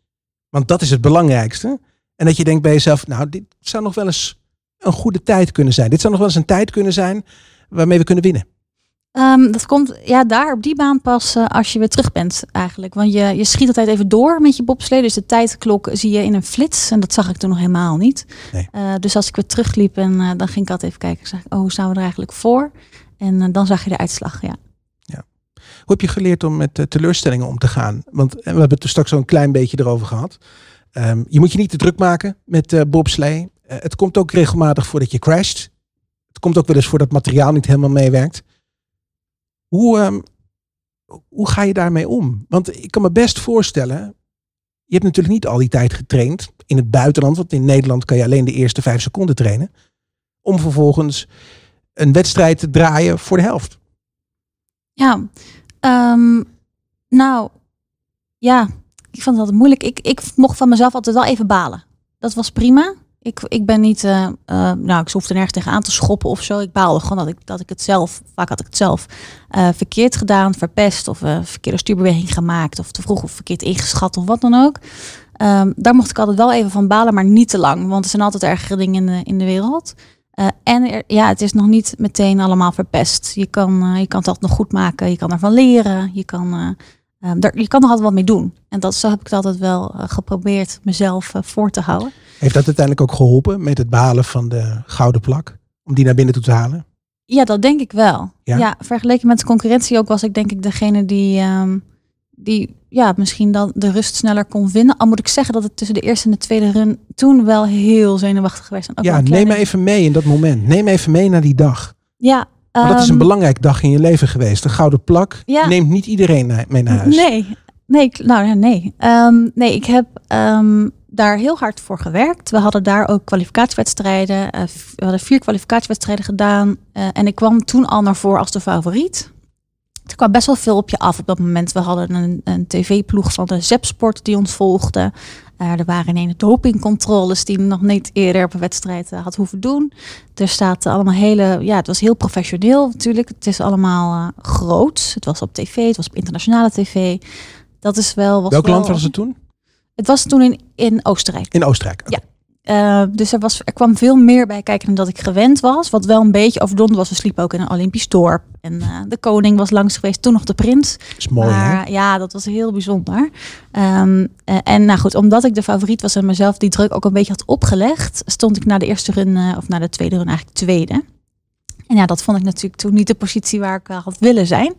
Want dat is het belangrijkste. En dat je denkt bij jezelf, nou, dit zou nog wel eens een goede tijd kunnen zijn. Dit zou nog wel eens een tijd kunnen zijn waarmee we kunnen winnen. Um, dat komt ja, daar op die baan pas uh, als je weer terug bent eigenlijk. Want je, je schiet altijd even door met je bobslee. Dus de tijdklok zie je in een flits. En dat zag ik toen nog helemaal niet. Nee. Uh, dus als ik weer terugliep en uh, dan ging ik altijd even kijken. Ik oh, hoe staan we er eigenlijk voor? En dan zag je de uitslag, ja. ja. Hoe heb je geleerd om met teleurstellingen om te gaan? Want we hebben het er straks zo een klein beetje erover gehad. Um, je moet je niet te druk maken met uh, bobslee. Uh, het komt ook regelmatig voor dat je crasht. Het komt ook wel eens voor dat materiaal niet helemaal meewerkt. Hoe, um, hoe ga je daarmee om? Want ik kan me best voorstellen, je hebt natuurlijk niet al die tijd getraind in het buitenland, want in Nederland kan je alleen de eerste vijf seconden trainen, om vervolgens een wedstrijd te draaien voor de helft. Ja, ehm, nou, ja, ik vond het altijd moeilijk. Ik, ik mocht van mezelf altijd wel even balen. Dat was prima. Ik, ik ben niet, eh, eh, nou, ik hoefde nergens tegenaan te schoppen of zo. Ik baalde gewoon dat ik, dat ik het zelf, vaak had ik het zelf eh, verkeerd gedaan, verpest of verkeerde stuurbeweging gemaakt of te vroeg of verkeerd ingeschat of wat dan ook. Ehm, daar mocht ik altijd wel even van balen, maar niet te lang, want er zijn altijd ergere dingen in de, in de wereld. En ja, het is nog niet meteen allemaal verpest. Je kan, je kan het altijd nog goed maken, je kan ervan leren, je kan, eh, ehm, daar, je kan er altijd wat mee doen. En dat, zo heb ik het altijd wel eh, geprobeerd mezelf eh, voor te houden. Heeft dat uiteindelijk ook geholpen met het behalen van de gouden plak? Om die naar binnen toe te halen? Ja, dat denk ik wel. Ja? Ja, vergeleken met de concurrentie ook was ik denk ik degene die, ehm, die ja, misschien dan de rust sneller kon winnen. Al moet ik zeggen dat het tussen de eerste en de tweede run toen wel heel zenuwachtig geweest. En ook ja, neem me even mee in dat moment. Neem me even mee naar die dag. Ja, Dat is een ehm, belangrijk dag in je leven geweest. De gouden plak Ja. neemt niet iedereen mee naar huis. Nee, nee, ik- nou nee. Ehm, nee, ik heb ehm, daar heel hard voor gewerkt. We hadden daar ook kwalificatiewedstrijden. eh, we hadden vier kwalificatiewedstrijden gedaan. eh, en ik kwam toen al naar voren als de favoriet. Er kwam best wel veel op je af op dat moment. We hadden een, een tv-ploeg van de Zepsport die ons volgde. Eh, er waren ineens dopingcontroles die nog niet eerder op een wedstrijd eh, had hoeven doen. Er staat allemaal hele, ja, het was heel professioneel natuurlijk. Het is allemaal eh, groot. Het was op tv, het was op internationale tv. Dat is wel. Was Welk wel- land was het toen? Het was toen in, in Oostenrijk. In Oostenrijk. Ja. Eh, dus er, was, er kwam veel meer bij kijken dan dat ik gewend was. Wat wel een beetje overdonderd was. We sliepen ook in een Olympisch dorp. En eh, de koning was langs geweest. Toen nog de prins. is mooi hè? maar ja, dat was heel bijzonder. Ehm, eh, en nou goed, omdat ik de favoriet was en mezelf die druk ook een beetje had opgelegd, stond ik na de eerste run, of na de tweede run eigenlijk tweede. En ja, dat vond ik natuurlijk toen niet de positie waar ik had willen zijn.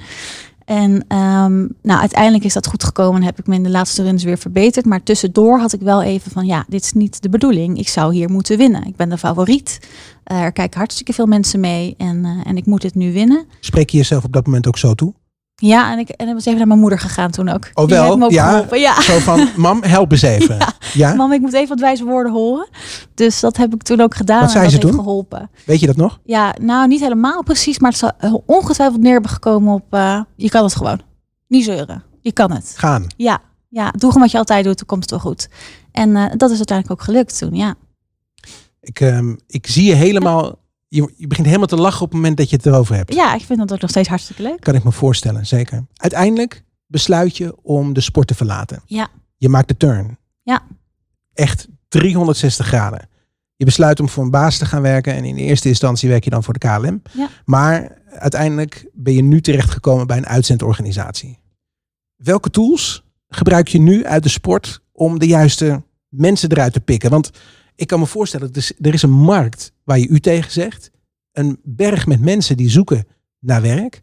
En ehm, nou, uiteindelijk is dat goed gekomen en heb ik me in de laatste runs weer verbeterd. Maar tussendoor had ik wel even van, ja, dit is niet de bedoeling. Ik zou hier moeten winnen. Ik ben de favoriet. Er kijken hartstikke veel mensen mee en, eh, en ik moet dit nu winnen. Spreek je jezelf op dat moment ook zo toe? Ja, en ik, en ik was even naar mijn moeder gegaan toen ook. Oh, Die wel? heeft me ook Ja. geholpen. Ja. Zo van, mam, help eens even. Ja? Mam, ik moet even wat wijze woorden horen. Dus dat heb ik toen ook gedaan. Wat zei dat ze heeft toen? geholpen. Weet je dat nog? Ja, nou niet helemaal precies, maar het zal eh, ongetwijfeld neer hebben gekomen op eh, je kan het gewoon. Niet zeuren. Je kan het. Gaan. Ja, ja, doe gewoon wat je altijd doet, dan komt het wel goed. En eh, dat is uiteindelijk ook gelukt toen, ja. Ik, ehm, ik zie je helemaal... Je, je begint helemaal te lachen op het moment dat je het erover hebt. Ja, ik vind dat ook nog steeds hartstikke leuk. Kan ik me voorstellen, zeker. Uiteindelijk besluit je om de sport te verlaten. Ja. Je maakt de turn. Ja. Echt 360 graden. Je besluit om voor een baas te gaan werken. En in eerste instantie werk je dan voor de KLM. Ja. Maar uiteindelijk ben je nu terechtgekomen bij een uitzendorganisatie. Welke tools gebruik je nu uit de sport om de juiste mensen eruit te pikken? Want ik kan me voorstellen, er is, er is een markt waar je u tegen zegt. Een berg met mensen die zoeken naar werk.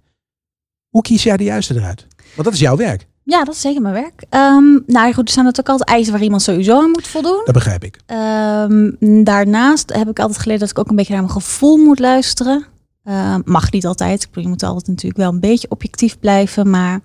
Hoe kies jij de juiste eruit? Want dat is jouw werk. Ja, dat is zeker mijn werk. Ehm, nou goed, er zijn natuurlijk altijd eisen waar iemand sowieso aan moet voldoen. Dat begrijp ik. Ehm, daarnaast heb ik altijd geleerd dat ik ook een beetje naar mijn gevoel moet luisteren. Ehm, mag niet altijd. Je moet altijd natuurlijk wel een beetje objectief blijven. Maar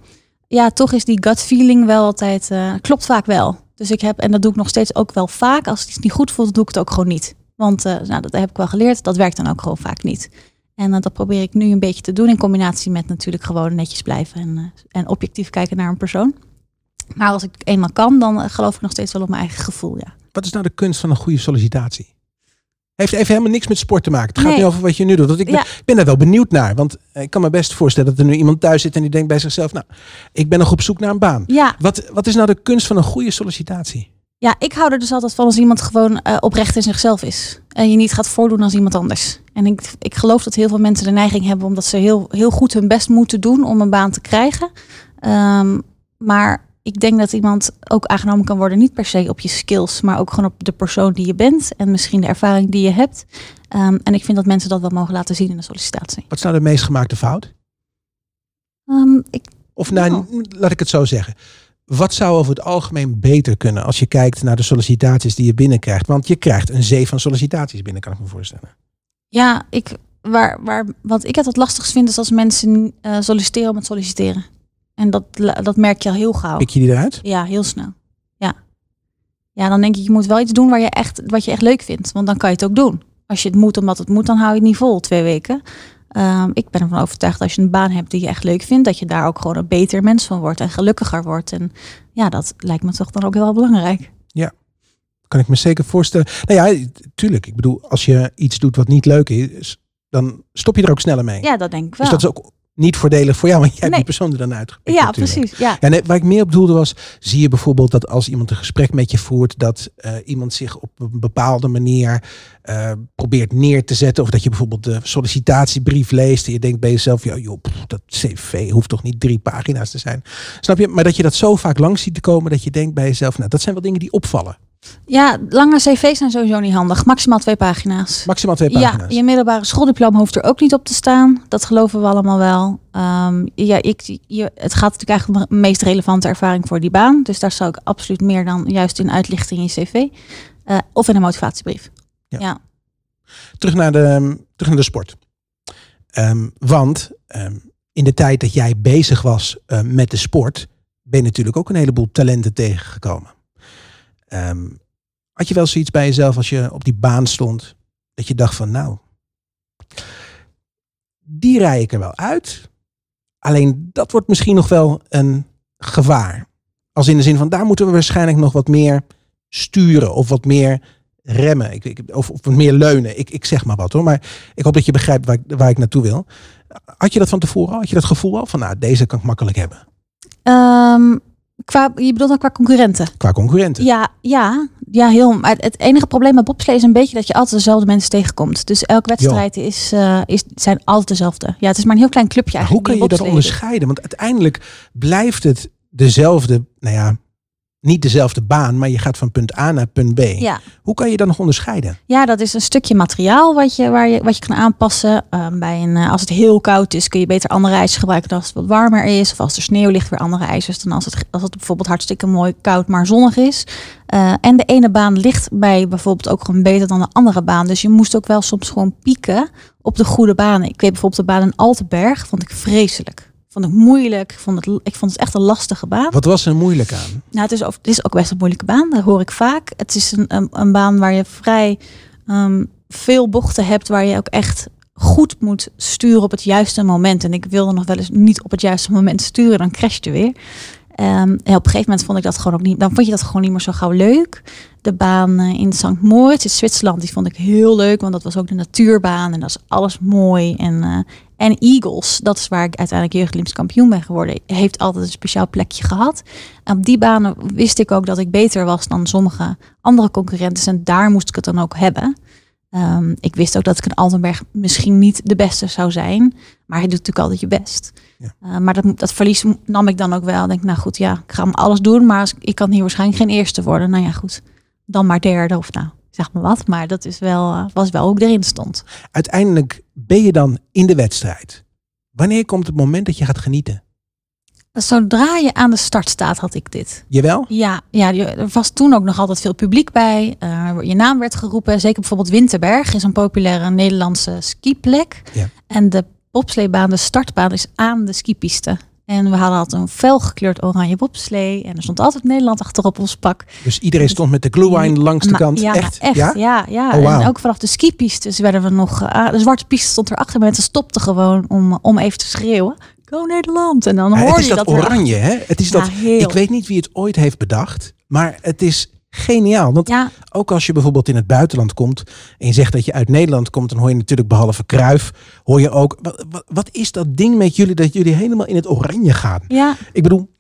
ja, toch is die gut feeling wel altijd, eh, klopt vaak wel. Dus ik heb, en dat doe ik nog steeds ook wel vaak. Als het iets niet goed voelt, doe ik het ook gewoon niet. Want eh, nou, dat heb ik wel geleerd. Dat werkt dan ook gewoon vaak niet. En eh, dat probeer ik nu een beetje te doen in combinatie met natuurlijk gewoon netjes blijven en, eh, en objectief kijken naar een persoon. Maar als ik eenmaal kan, dan geloof ik nog steeds wel op mijn eigen gevoel, ja. Wat is nou de kunst van een goede sollicitatie? Heeft even helemaal niks met sport te maken. Het gaat Nee. niet over wat je nu doet. Want ik, ben, Ja. ben daar wel benieuwd naar. Want eh, ik kan me best voorstellen dat er nu iemand thuis zit en die denkt bij zichzelf, nou, ik ben nog op zoek naar een baan. Ja, Wat, wat is nou de kunst van een goede sollicitatie? Ja, ik hou er dus altijd van als iemand gewoon eh, oprecht in zichzelf is. En je niet gaat voordoen als iemand anders. En ik, ik geloof dat heel veel mensen de neiging hebben omdat ze heel, heel goed hun best moeten doen om een baan te krijgen. Ehm, maar ik denk dat iemand ook aangenomen kan worden, niet per se op je skills, maar ook gewoon op de persoon die je bent en misschien de ervaring die je hebt. Ehm, en ik vind dat mensen dat wel mogen laten zien in de sollicitatie. Wat is nou de meest gemaakte fout? Ehm, ik, Of nou, Nou. laat ik het zo zeggen. Wat zou over het algemeen beter kunnen als je kijkt naar de sollicitaties die je binnenkrijgt? Want je krijgt een zee van sollicitaties binnen, kan ik me voorstellen. ja, ik, waar, waar, wat ik het wat lastigst vind is als mensen eh, solliciteren om het solliciteren. En dat, dat merk je al heel gauw. Pik je die eruit? Ja, heel snel. Ja. Ja, dan denk ik, je moet wel iets doen waar je echt, wat je echt leuk vindt. Want dan kan je het ook doen. Als je het moet omdat het moet, dan hou je het niet vol twee weken. Ehm, ik ben ervan overtuigd als je een baan hebt die je echt leuk vindt, dat je daar ook gewoon een beter mens van wordt en gelukkiger wordt. En ja, dat lijkt me toch dan ook heel belangrijk. Kan ik me zeker voorstellen. Nou ja, tuurlijk. Ik bedoel, als je iets doet wat niet leuk is, dan stop je er ook sneller mee. Ja, dat denk ik wel. dus dat is ook niet voordelig voor jou, want jij hebt die persoon er dan uitgepikt. ja, natuurlijk. precies. Ja. Nee, waar ik meer op doelde was, zie je bijvoorbeeld dat als iemand een gesprek met je voert, dat eh, iemand zich op een bepaalde manier eh, probeert neer te zetten. Of dat je bijvoorbeeld de sollicitatiebrief leest en je denkt bij jezelf, ja joh, pff, dat cv hoeft toch niet drie pagina's te zijn. Snap je? Maar dat je dat zo vaak langs ziet te komen, dat je denkt bij jezelf, nou dat zijn wel dingen die opvallen. Ja, lange cv's zijn sowieso niet handig. Maximaal twee pagina's. Maximaal twee Ja, pagina's. je middelbare schooldiploma hoeft er ook niet op te staan. Dat geloven we allemaal wel. Ehm, ja, ik, je, het gaat natuurlijk eigenlijk om de meest relevante ervaring voor die baan. Dus daar zou ik absoluut meer dan juist in uitlichten in je cv. Eh, of in een motivatiebrief. Ja. Ja. terug naar de, terug naar de sport. Ehm, want ehm, in de tijd dat jij bezig was eh, met de sport, ben je natuurlijk ook een heleboel talenten tegengekomen. Ehm, had je wel zoiets bij jezelf als je op die baan stond, dat je dacht van nou, die rij ik er wel uit. Alleen dat wordt misschien nog wel een gevaar. Als in de zin van daar moeten we waarschijnlijk nog wat meer sturen of wat meer remmen. Ik, ik, of, of wat meer leunen. Ik, ik zeg maar wat hoor. Maar ik hoop dat je begrijpt waar waar ik naartoe wil. Had je dat van tevoren al? Had je dat gevoel al? Van nou, deze kan ik makkelijk hebben. Ehm, qua, je bedoelt dan qua concurrenten? Qua concurrenten. Ja, ja, ja, heel. Maar het enige probleem met bobslee is een beetje dat je altijd dezelfde mensen tegenkomt. Dus elke wedstrijd is, eh, is, zijn altijd dezelfde. Ja, het is maar een heel klein clubje Maar hoe eigenlijk. kan je dat doet. onderscheiden? Want uiteindelijk blijft het dezelfde, nou ja, niet dezelfde baan, maar je gaat van punt A naar punt B. Ja. Hoe kan je dan nog onderscheiden? Ja, dat is een stukje materiaal wat je, waar je, wat je kan aanpassen. Ehm, bij een, eh, als het heel koud is, kun je beter andere ijzers gebruiken dan als het wat warmer is. Of als er sneeuw ligt, weer andere ijzers dan als het, als het bijvoorbeeld hartstikke mooi koud, maar zonnig is. Eh, en de ene baan ligt bij bijvoorbeeld ook gewoon beter dan de andere baan. Dus je moest ook wel soms gewoon pieken op de goede banen. Ik weet bijvoorbeeld de baan in Altenberg, vond ik vreselijk. Vond ik moeilijk. Ik vond het, ik vond het echt een lastige baan. Wat was er moeilijk aan? Nou, het is, ook, het is ook best een moeilijke baan. Dat hoor ik vaak. Het is een, een, een baan waar je vrij ehm, veel bochten hebt. Waar je ook echt goed moet sturen op het juiste moment. En ik wilde nog wel eens niet op het juiste moment sturen. Dan crash je weer. Ehm, en op een gegeven moment vond ik dat gewoon ook niet. Dan vond je dat gewoon niet meer zo gauw leuk. De baan eh, in St. Moritz in Zwitserland, die vond ik heel leuk. Want dat was ook de natuurbaan. En dat is alles mooi. En, eh, en Eagles, dat is waar ik uiteindelijk jeugdolympisch kampioen ben geworden. Heeft altijd een speciaal plekje gehad. En op die banen wist ik ook dat ik beter was dan sommige andere concurrenten. En daar moest ik het dan ook hebben. Ehm, ik wist ook dat ik in Altenberg misschien niet de beste zou zijn. Maar je doet natuurlijk altijd je best. Ja. Eh, maar dat, dat verlies nam ik dan ook wel. Ik denk, nou goed, ja, ik ga hem alles doen. Maar als, ik kan hier waarschijnlijk geen eerste worden. Nou ja, goed. Dan maar derde of nou, zeg maar wat. Maar dat is wel, eh, was wel hoe ik erin stond. Uiteindelijk ben je dan in de wedstrijd. Wanneer komt het moment dat je gaat genieten? Zodra je aan de start staat, had ik dit. Jawel? Ja, ja, er was toen ook nog altijd veel publiek bij. Eh, je naam werd geroepen. Zeker bijvoorbeeld Winterberg is een populaire Nederlandse skiplek. Ja. En de bobsleebaan, de startbaan, is aan de skipiste. En we hadden altijd een fel gekleurd oranje bobslee. En er stond altijd Nederland achterop ons pak. Dus iedereen stond met de glühwein langs de Nou, kant. Ja, echt? echt. Ja? Ja, ja. Oh. En ook vanaf de skipistes werden we nog... eh, de zwarte piste stond erachter. Mensen stopten gewoon om, om even te schreeuwen. Go Nederland! En dan hoor het is je dat, dat weer oranje, hè? Het is Ja, dat, heel. ik weet niet wie het ooit heeft bedacht, maar het is geniaal. Want Ja, ook als je bijvoorbeeld in het buitenland komt en je zegt dat je uit Nederland komt, dan hoor je natuurlijk behalve Kruif, hoor je ook, wat, wat, wat is dat ding met jullie dat jullie helemaal in het oranje gaan? ja, Ik bedoel,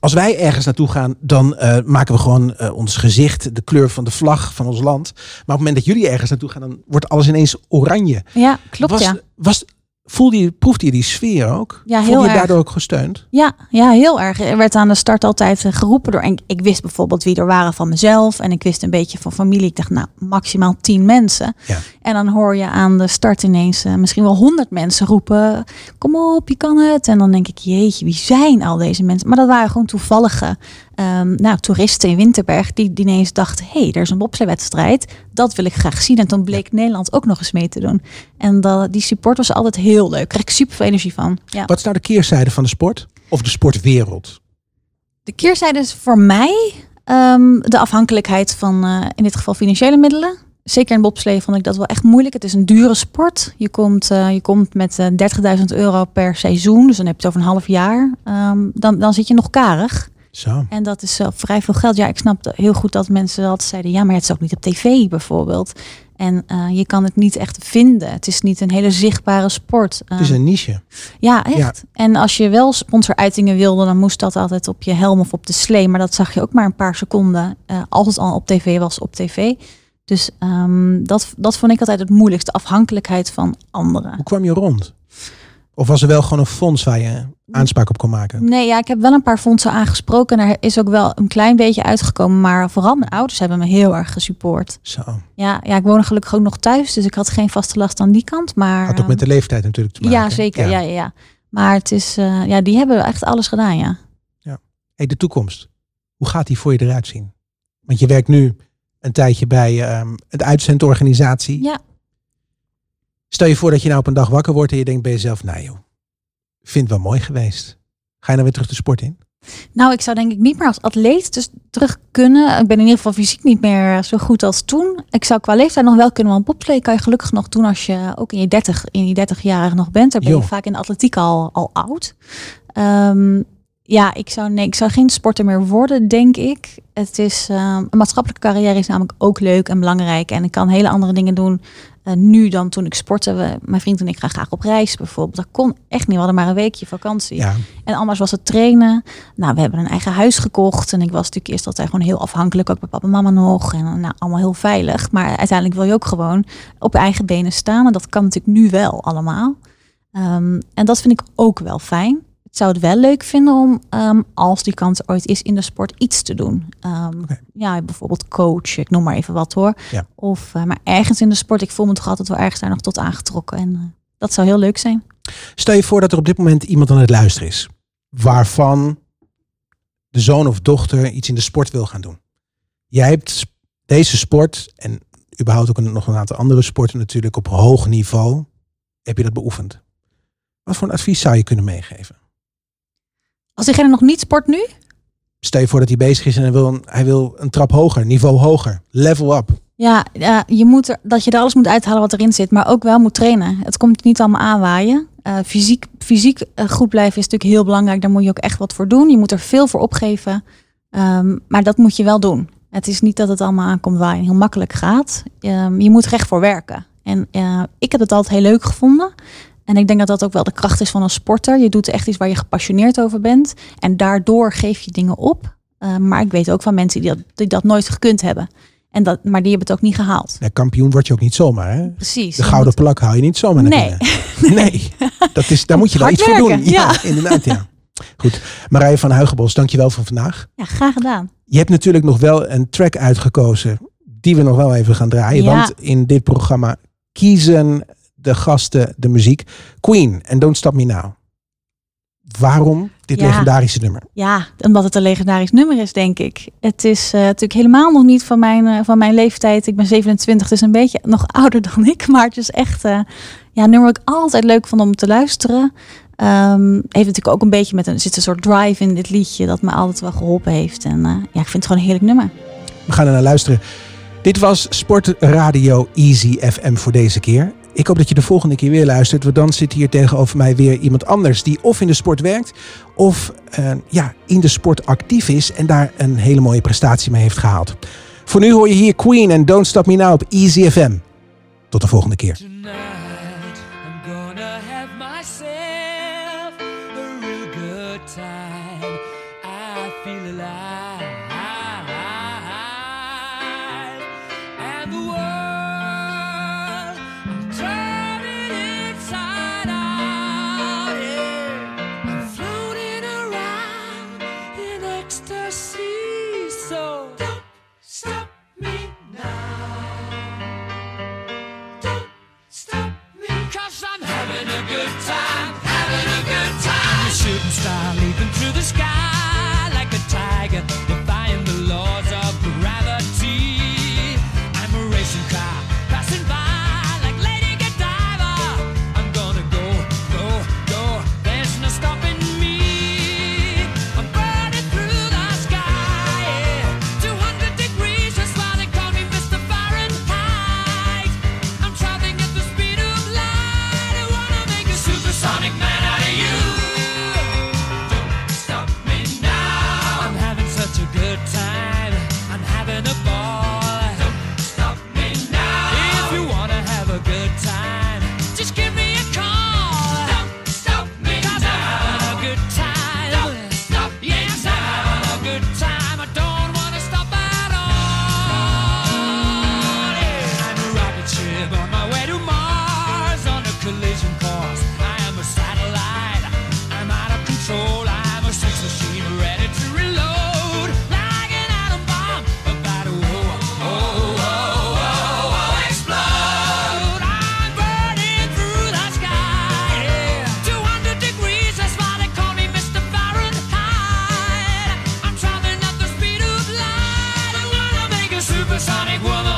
als wij ergens naartoe gaan, dan eh, maken we gewoon eh, ons gezicht de kleur van de vlag van ons land. Maar op het moment dat jullie ergens naartoe gaan, dan wordt alles ineens oranje. ja, klopt was, ja. Was, voelde je, proefde je die sfeer ook? Ja, voelde heel je erg. daardoor ook gesteund? Ja, ja, heel erg. Er werd aan de start altijd eh, geroepen door. En ik wist bijvoorbeeld wie er waren van mezelf. En ik wist een beetje van familie. Ik dacht, nou, maximaal tien mensen. Ja. En dan hoor je aan de start ineens eh, misschien wel honderd mensen roepen. Kom op, je kan het. En dan denk ik, jeetje, wie zijn al deze mensen? Maar dat waren gewoon toevallige ehm, nou, toeristen in Winterberg. Die, die ineens dachten, hé, hey, er is een bobsleewedstrijd. Dat wil ik graag zien. En toen bleek Nederland ook nog eens mee te doen. En dat, die support was altijd heel leuk. Daar kreeg ik super veel energie van. Ja. Wat is nou de keerzijde van de sport? of de sportwereld? De keerzijde is voor mij ehm, de afhankelijkheid van eh, in dit geval financiële middelen. Zeker in bobslee vond ik dat wel echt moeilijk. Het is een dure sport. Je komt, eh, je komt met eh 30.000 euro per seizoen. Dus dan heb je het over een half jaar. Ehm, dan, dan zit je nog karig. Zo. En dat is uh, vrij veel geld. Ja, ik snap heel goed dat mensen altijd zeiden... ja, maar het is ook niet op tv bijvoorbeeld. En eh, je kan het niet echt vinden. Het is niet een hele zichtbare sport. Het is Ehm, een niche. ja, echt. En als je wel sponsoruitingen wilde, dan moest dat altijd op je helm of op de slee. Maar dat zag je ook maar een paar seconden. eh, als het al op tv was, op tv. Dus ehm, dat, dat vond ik altijd het moeilijkste. Afhankelijkheid van anderen. Hoe kwam je rond? Of was er wel gewoon een fonds waar je aanspraak op kon maken? Nee, ja, ik heb wel een paar fondsen aangesproken. En er is ook wel een klein beetje uitgekomen. Maar vooral mijn ouders hebben me heel erg gesupport. Zo. Ja, ja ik woon gelukkig ook nog thuis. Dus ik had geen vaste last aan die kant. Maar, Had ook met de leeftijd natuurlijk te ehm, maken. Ja, zeker. Ja. Ja, ja, Maar het is, eh, ja, die hebben echt alles gedaan, ja. Hey, de toekomst. Hoe gaat die voor je eruit zien? Want je werkt nu een tijdje bij ehm een uitzendorganisatie. Ja. Stel je voor dat je nou op een dag wakker wordt en je denkt bij jezelf, nou joh, vind het wel mooi geweest. Ga je dan weer terug de sport in? Nou, ik zou denk ik niet meer als atleet dus terug kunnen. Ik ben in ieder geval fysiek niet meer zo goed als toen. Ik zou qua leeftijd nog wel kunnen, want bobslee kan je gelukkig nog doen als je ook in je 30, in je 30 jaar nog bent. Dan ben je vaak in de atletiek al, al oud. Ehm, ja, ik zou, nee, ik zou geen sporter meer worden, denk ik. Het is, ehm, een maatschappelijke carrière is namelijk ook leuk en belangrijk. En ik kan hele andere dingen doen eh, nu dan toen ik sportte. We, mijn vriend en ik gaan graag op reis bijvoorbeeld. Dat kon echt niet. We hadden maar een weekje vakantie. Ja, En anders was het trainen. Nou, we hebben een eigen huis gekocht. En ik was natuurlijk eerst altijd gewoon heel afhankelijk. Ook bij papa en mama nog. En nou, allemaal heel veilig. Maar uiteindelijk wil je ook gewoon op je eigen benen staan. En dat kan natuurlijk nu wel allemaal. Ehm, en dat vind ik ook wel fijn. Ik zou het wel leuk vinden om, ehm, als die kans ooit is in de sport, iets te doen. Ehm. Ja, bijvoorbeeld coach, ik noem maar even wat hoor. Ja. Of, eh, maar ergens in de sport, ik voel me toch altijd wel ergens daar nog tot aangetrokken. En eh, dat zou heel leuk zijn. Stel je voor dat er op dit moment iemand aan het luisteren is. Waarvan de zoon of dochter iets in de sport wil gaan doen. Jij hebt deze sport en überhaupt ook nog een aantal andere sporten natuurlijk op hoog niveau. Heb je dat beoefend? Wat voor een advies zou je kunnen meegeven? Als diegene nog niet sport nu, Stel je voor dat hij bezig is en hij wil een, hij wil een trap hoger, niveau hoger, level up. Ja, ja, je moet er, dat je er alles moet uithalen wat erin zit, maar ook wel moet trainen. Het komt niet allemaal aanwaaien. Eh, fysiek fysiek eh, goed blijven is natuurlijk heel belangrijk. Daar moet je ook echt wat voor doen. Je moet er veel voor opgeven. Ehm, maar dat moet je wel doen. Het is niet dat het allemaal aankomt waaien en heel makkelijk gaat. Ehm, je moet er echt voor werken. En eh, ik heb het altijd heel leuk gevonden. En ik denk dat dat ook wel de kracht is van een sporter. Je doet echt iets waar je gepassioneerd over bent. En daardoor geef je dingen op. Eh, maar ik weet ook van mensen die dat, die dat nooit gekund hebben. En dat, maar die hebben het ook niet gehaald. Ja, kampioen word je ook niet zomaar. Hè? Precies. De gouden moet- plak hou je niet zomaar Nee. binnen. Nee, dat is, daar moet je wel iets voor doen. Ja, ja. inderdaad. Ja. Goed, Marije van Huigenbos, dankjewel voor vandaag. Ja, graag gedaan. Je hebt natuurlijk nog wel een track uitgekozen die we nog wel even gaan draaien. Ja. Want in dit programma kiezen de gasten de muziek. Queen en Don't Stop Me Now. Waarom dit Ja. legendarische nummer? Ja, omdat het een legendarisch nummer is, denk ik. Het is eh, natuurlijk helemaal nog niet van mijn, eh, van mijn leeftijd. Ik ben 27, dus een beetje nog ouder dan ik. Maar het is echt eh, ja, een nummer ik altijd leuk vond om te luisteren. Ehm, heeft natuurlijk ook een beetje met een, er zit een soort drive in dit liedje dat me altijd wel geholpen heeft. En ja, ik vind het gewoon een heerlijk nummer. We gaan er naar luisteren. Dit was Sportradio Easy FM voor deze keer. Ik hoop dat je de volgende keer weer luistert. Want dan zit hier tegenover mij weer iemand anders die of in de sport werkt. Of eh, ja, in de sport actief is en daar een hele mooie prestatie mee heeft gehaald. Voor nu hoor je hier Queen en Don't Stop Me Now op Easy FM. Tot de volgende keer. supersonic woman.